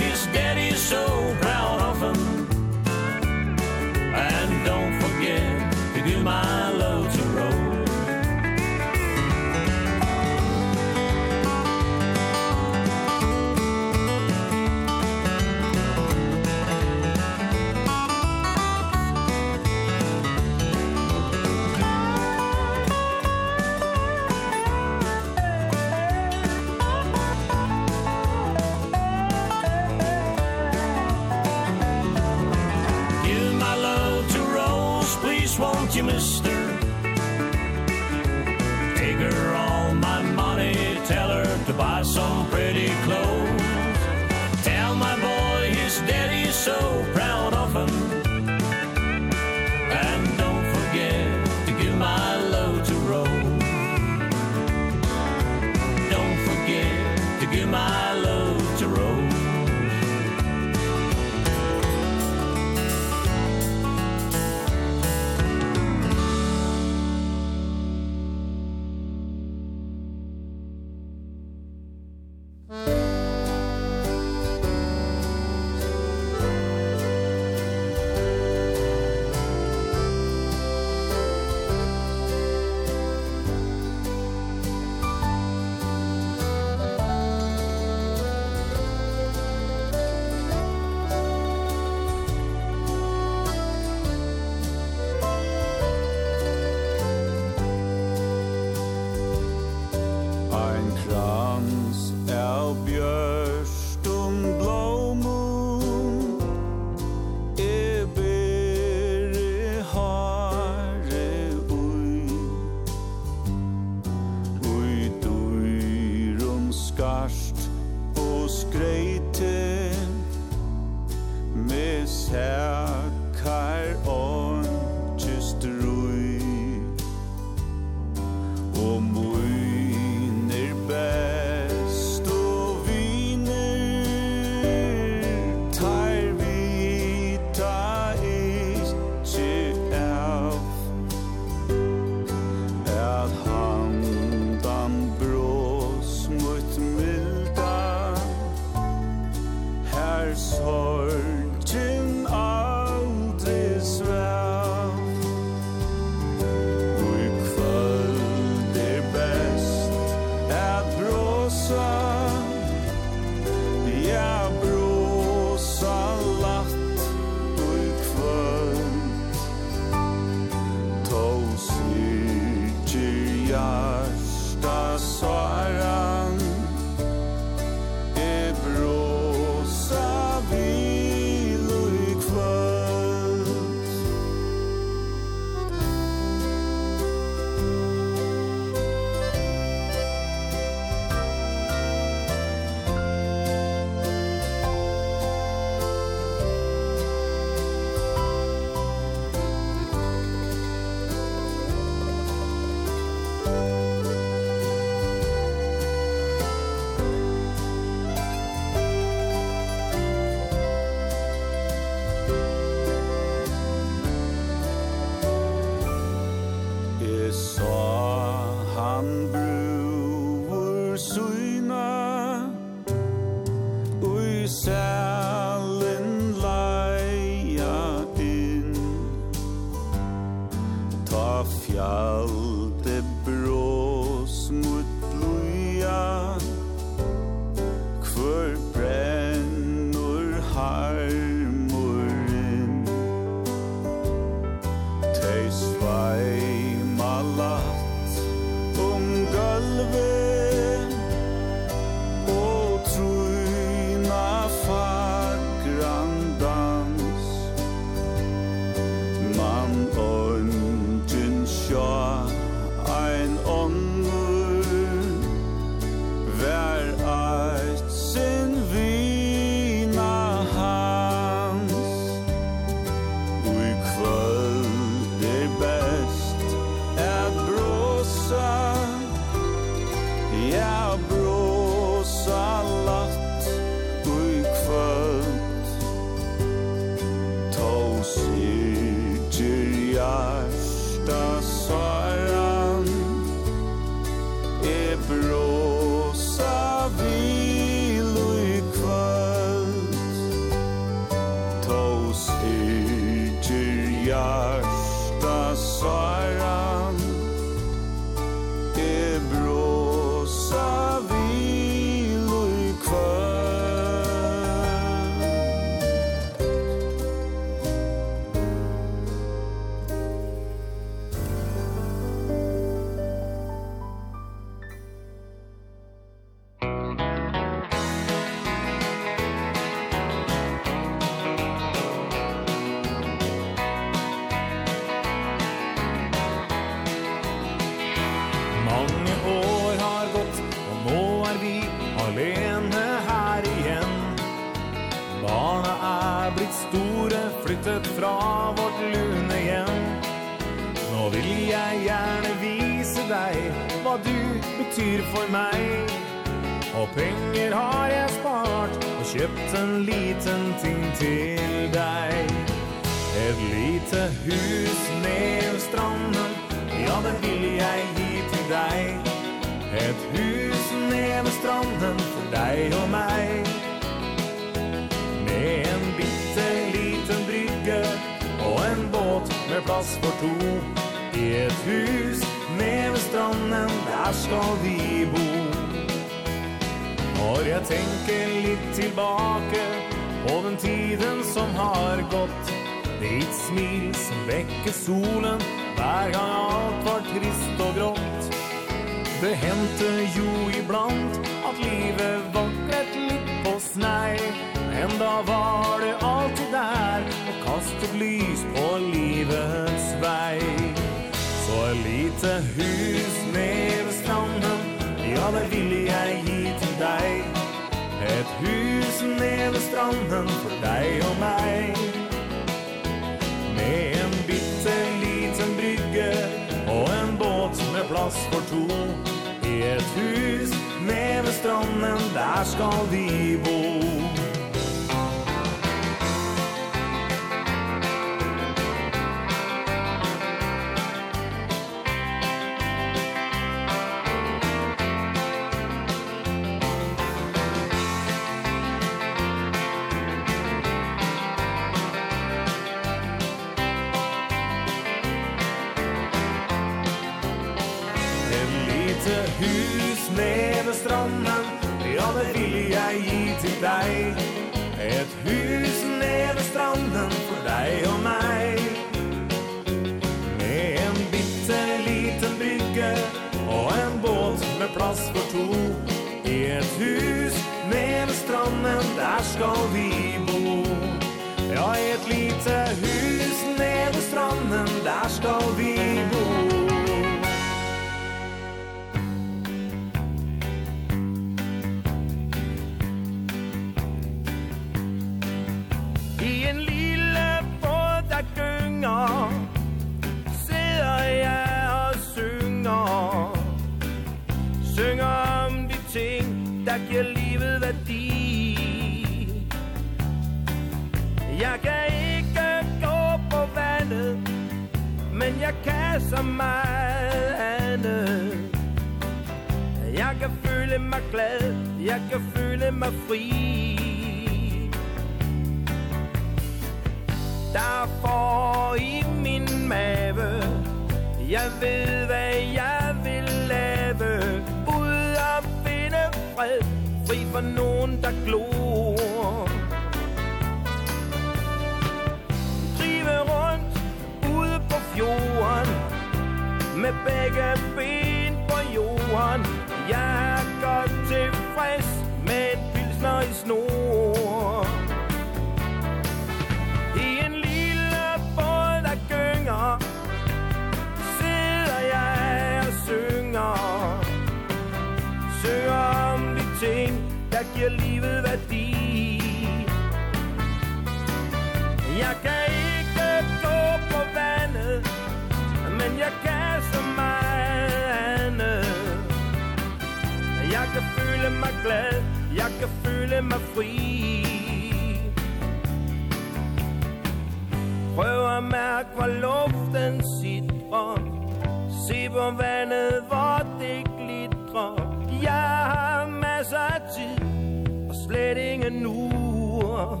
slet ingen ur.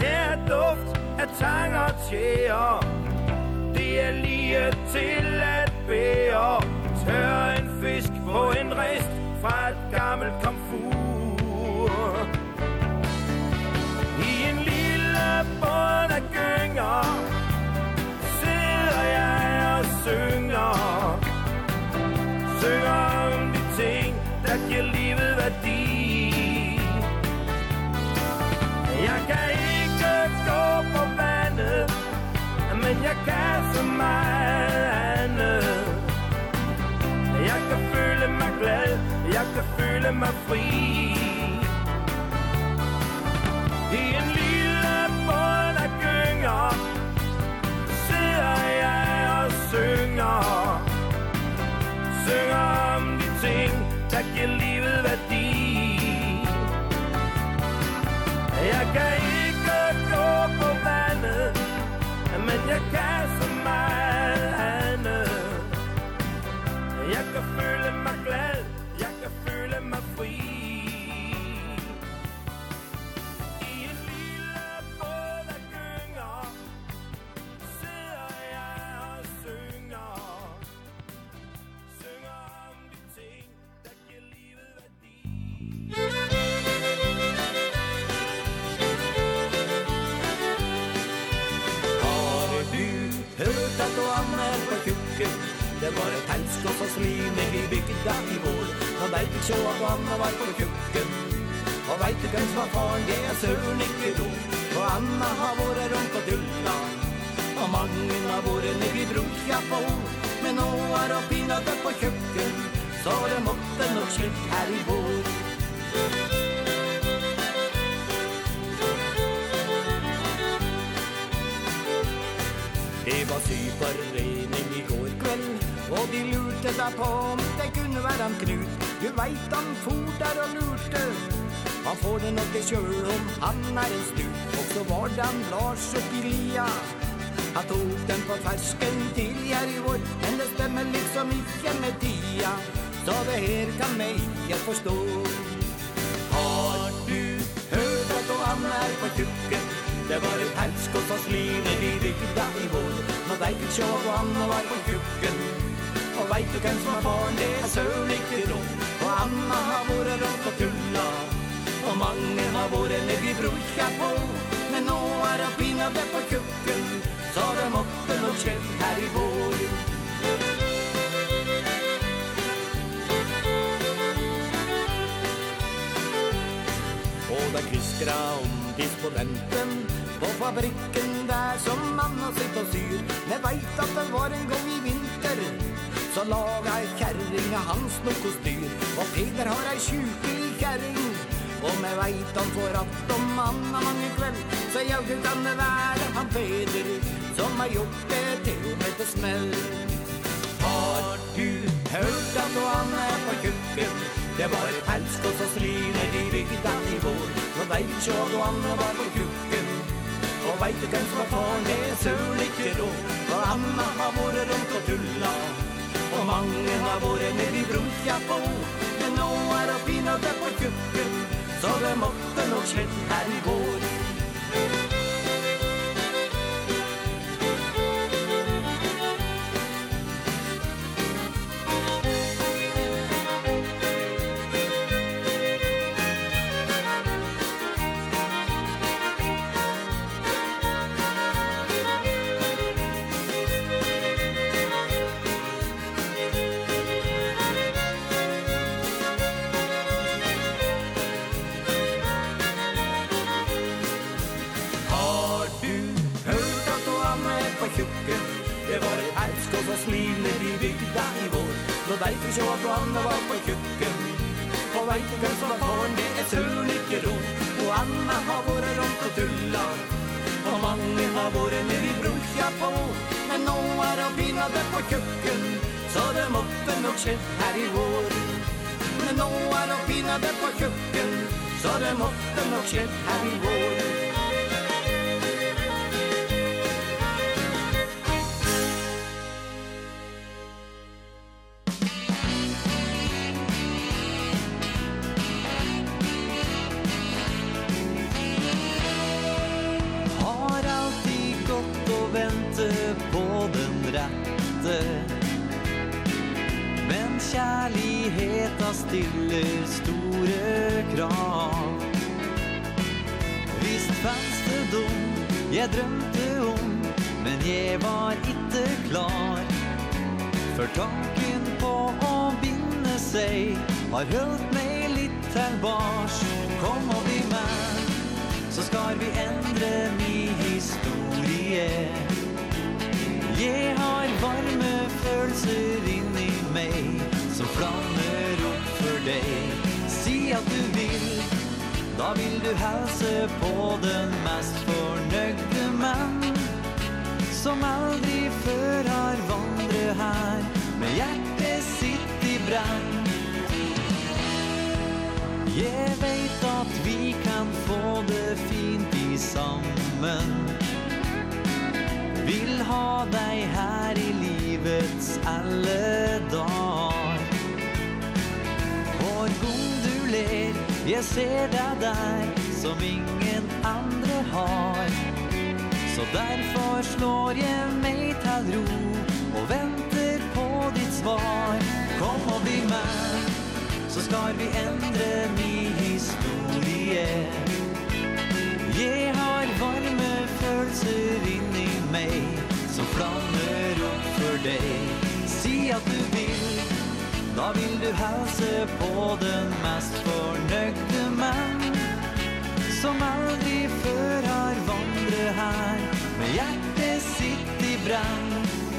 Her duft af tang og tjære. Det er lige til at bære. Tør en fisk på en rest Fra et gammelt komfur. I en lille bånd af gynger går på vandet Men jeg kan så meget andet Jeg kan føle mig glad Jeg kan føle mig fri. I en lille båd, der gynger Sidder jeg og synger. Synger om de ting, der giver liv. på vandet Men jeg kan Hans var faren, det er søren ikke ro Og Anna har vært rundt og dulla Og mange har vært ned i brorskap på Men nå er hun pinnet opp på kjøkken. Så det måtte nok slutt her i vår Det var syforrening i går kveld. Og de lurte deg på om det kunne være han Knut. Du veit han for der og lurte. Man får det nok det kjør om han er en stu Og så var det han Lars opp i lia. Han tok den på fersken til jeg i vår Men det stemmer liksom ikke med tida. Så det her kan meg ikke forstå. Har du hørt at han er på tjukken? Det var et helsk og så sliner i bygda i vår. Nå veit ikke hva han var på tjukken. Og veit du hvem som er barn, det er sørlig ikke rom Og Anna har vært rått og tulla Og mange har våre i brukja på. Men nå er han pinnet det på kukken Så det måtte nok skjedd her i vår Og det kviskra om disponenten På fabrikken der som mannen sitt og syr. Men veit at det var en gang i vinter Så laga ei kärring hans nokko styr. Og Peter har ei sjukelig kärring Og me veit han får att om manna mange kveld Så jeg hur kan det være han Peder Som har gjort det til med det smell. Har du hørt at han er på kukken Det var et helsk og så sliner de bygda i vår Nå veit jo du han var på kukken Og veit du hvem som er faren det er sørlig ikke rå For Anna har vært rundt og tulla Og mange har vært ned i brunja på. Men nå er det fint at det er på kukken Så det måtte nok skjedd her i går. Så därför så var Johanna var på kucken Och vem på vem som var faren? Det är søren ikke ro. Og Anna har varit rundt og tulla Og Manny har varit ned i bruncha på. Men nå er det pinade på kucken Så det måtte nok skje her i vår. Men nå er det pinade på kucken Så det måtte nok skje her i vår. Har hølt meg litt her bars. Kom og bli med Så skal vi endre mi historie. Jeg har varme følelser inni meg Som flammer opp for deg. Si at du vil Da vil du helse på den mest fornøgde mann Som aldri før har vandret her Med hjertet sitt i brann Jeg vet at vi kan få det fint i sammen. Vil ha deg her i livets alle dagar Hvor god du ler, jeg ser deg der Som ingen andre har. Så derfor slår jeg meg til ro Og venter på ditt svar. Kom og bli med så skal vi endre ny historie. Jeg har varme følelser inni meg Som flammer opp for deg. Si at du vil Da vil du helse på den mest fornøgde mann Som aldri før har vandret her Med hjertet sitt i brann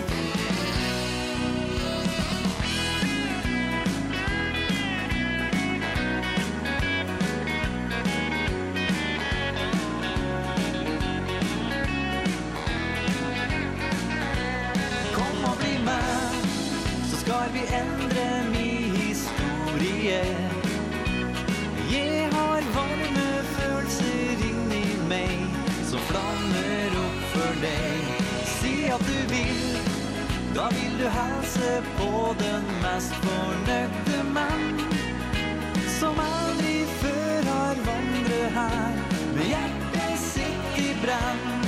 har vi endre min historie. Jeg har varme følelser inni meg Som flammer opp for deg. Si at du vil Da vil du helse på den mest fornøyde mann Som aldri før har vandret her Med hjertet sitt i brann.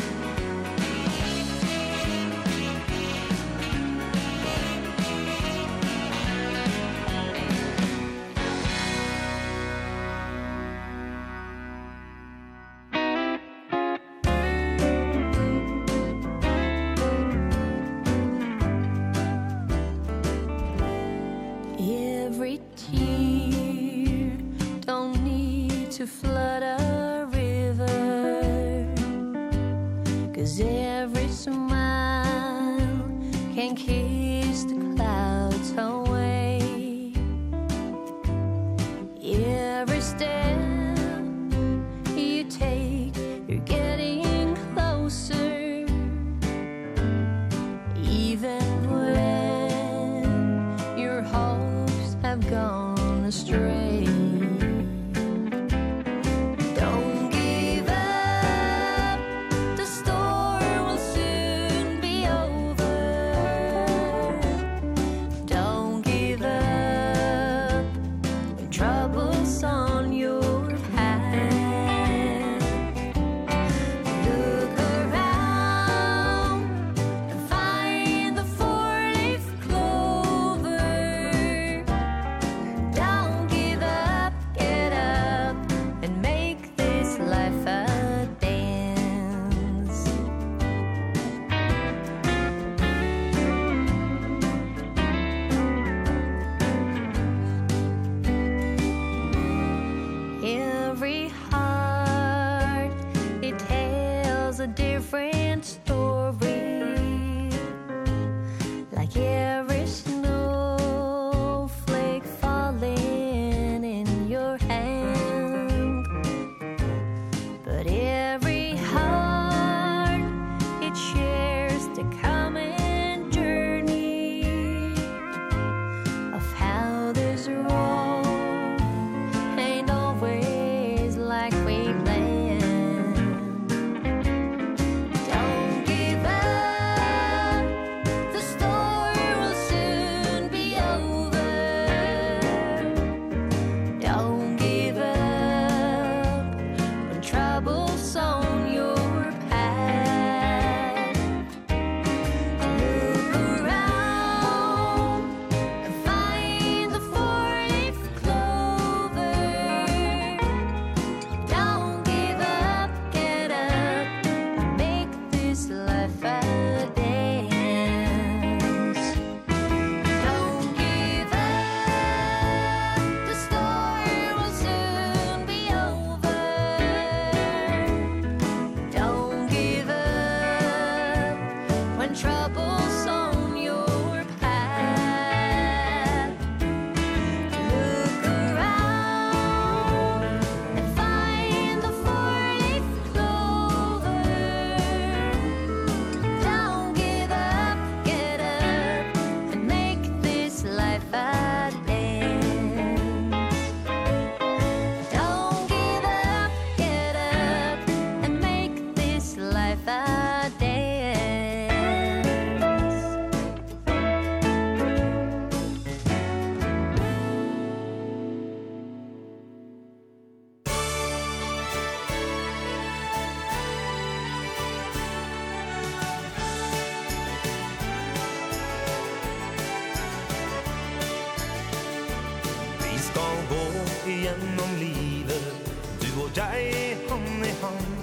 genom livet. Du och jag hand i hand.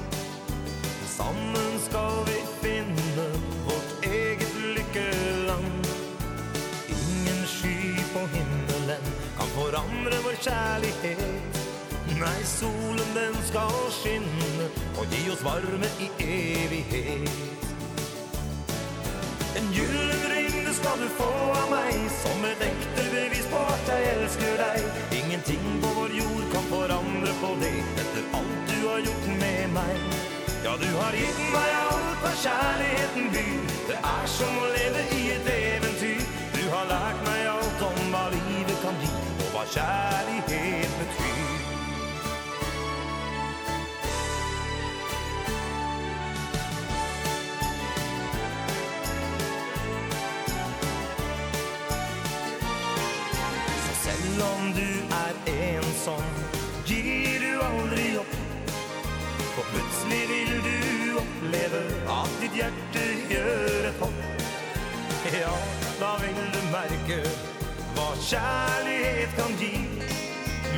Sammen ska vi finna vårt eget lykkeland. Ingen sky på himmelen kan forandre vår kjærlighet. Nei, solen den ska skinna och gi oss varme i evighet. En gyllen ring det skal du få av mig som ett äkter på at jeg elsker deg. Ingenting på vår jord kan forandre på det. Etter alt du har gjort med meg. Ja, du har gitt meg alt hva kjærligheten byr. Det er som å leve i et eventyr. Du har lært meg alt om hva livet kan gi Og hva kjærlighet betyr. leve At ditt hjerte gjør et hopp. Ja, da vil du merke Hva kjærlighet kan gi.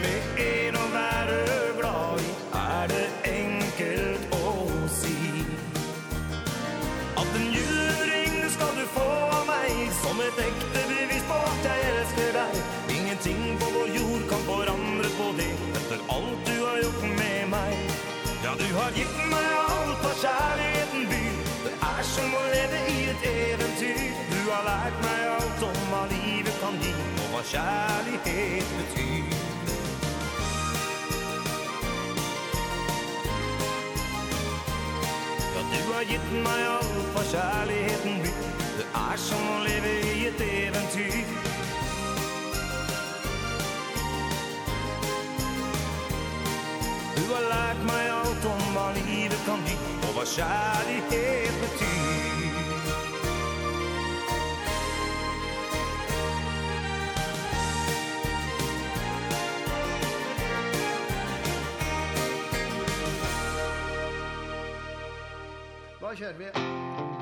Med en å være glad i Er det enkelt å si. At en juring skal du få av meg Som et ekte bevis på at jeg elsker deg. Ingenting på vår jord kan forandre på det Etter alt du har gjort med meg du har gitt meg alt hva kjærligheten byr Det er som å leve i et eventyr. Du har lært meg alt om hva livet kan gi Og hva kjærlighet betyr. Ja, du har gitt meg alt hva kjærligheten byr Det er som å leve i et eventyr. har lært meg alt om hva livet kan gi Og hva kjærlighet betyr Hva kjører vi?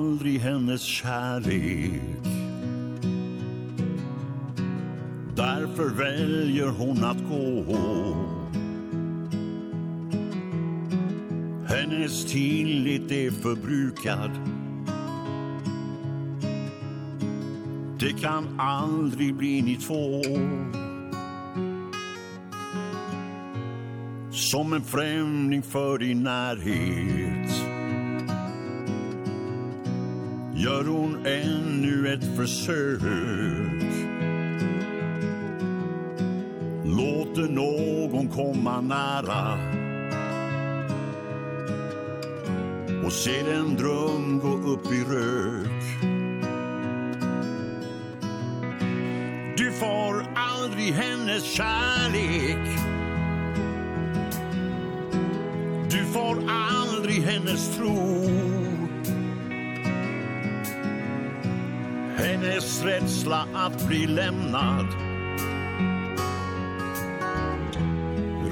aldrig hennes kärlek. Därför väljer hon att gå. Hennes tillit är förbrukad. Det kan aldrig bli ni två. Som en främling för din närhet. efter ett försök Låter någon komma nära Och ser en dröm gå upp i rök. Du får aldrig hennes kärlek. Du får aldrig hennes tro. rädsla att bli lämnad.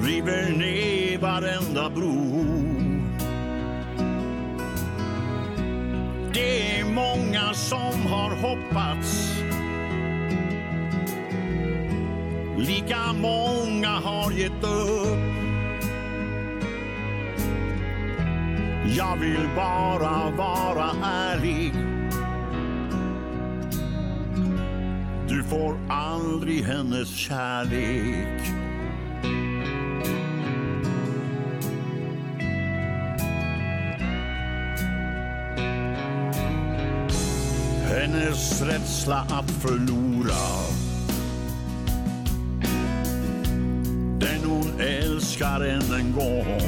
River ner varenda bro. Det är många som har hoppats. Lika många har gett upp. Jag vill bara vara ärlig. aldrig hennes kärlek Hennes rädsla att förlora Den hon älskar än en gång.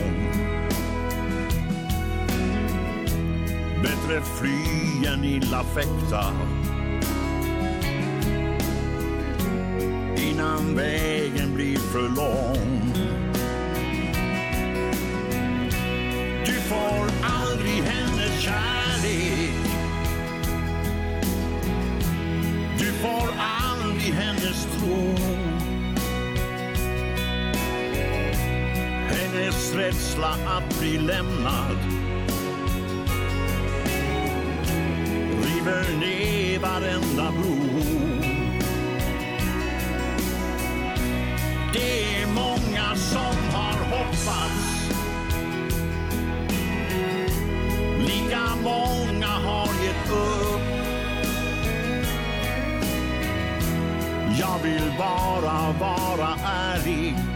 Bättre fly än illa fäkta om vägen blir för lång. Du får aldrig hennes kärlek. Du får aldrig hennes tro. Hennes rädsla att bli lämnad River ner varenda bro. träffats Lika många har gett upp. Jag vill bara vara ärlig.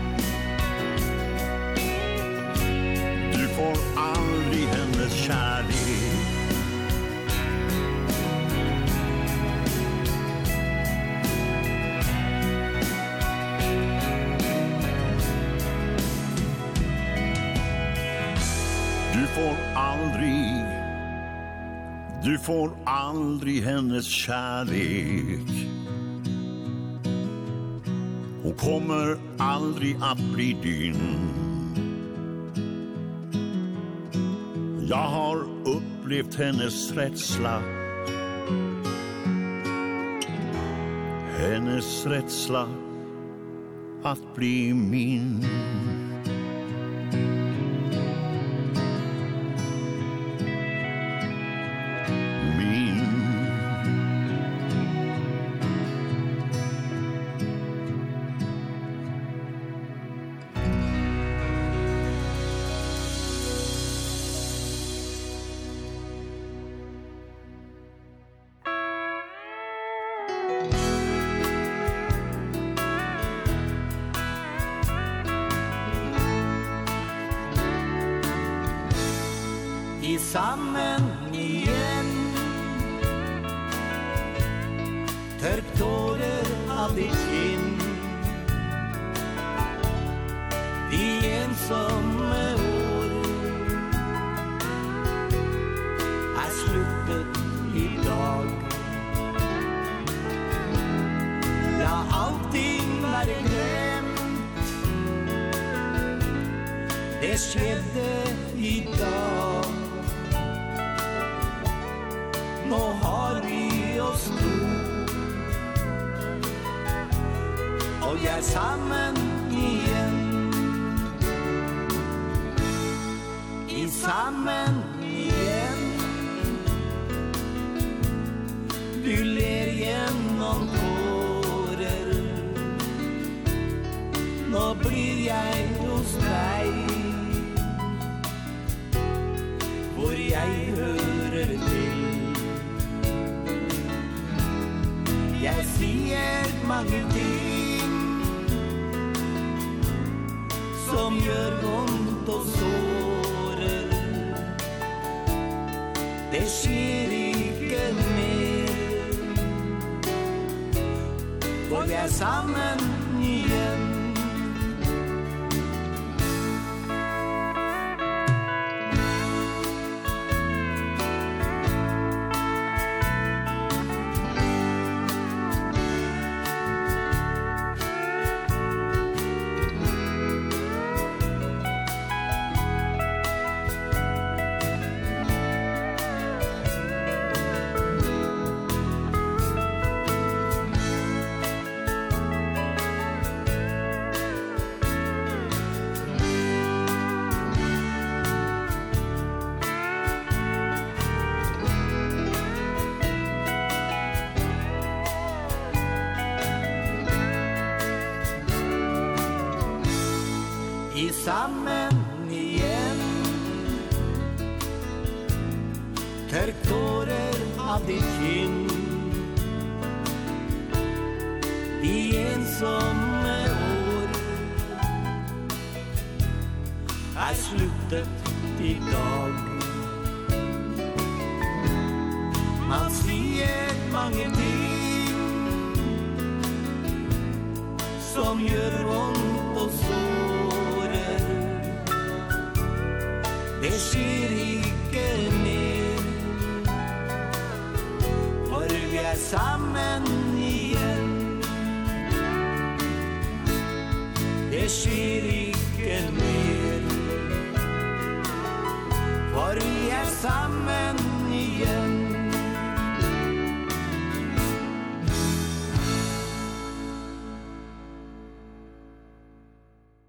aldrig Du får aldrig hennes kärlek. Hon kommer aldrig att bli din. Jag har upplevt hennes rädsla. Hennes rädsla att bli min.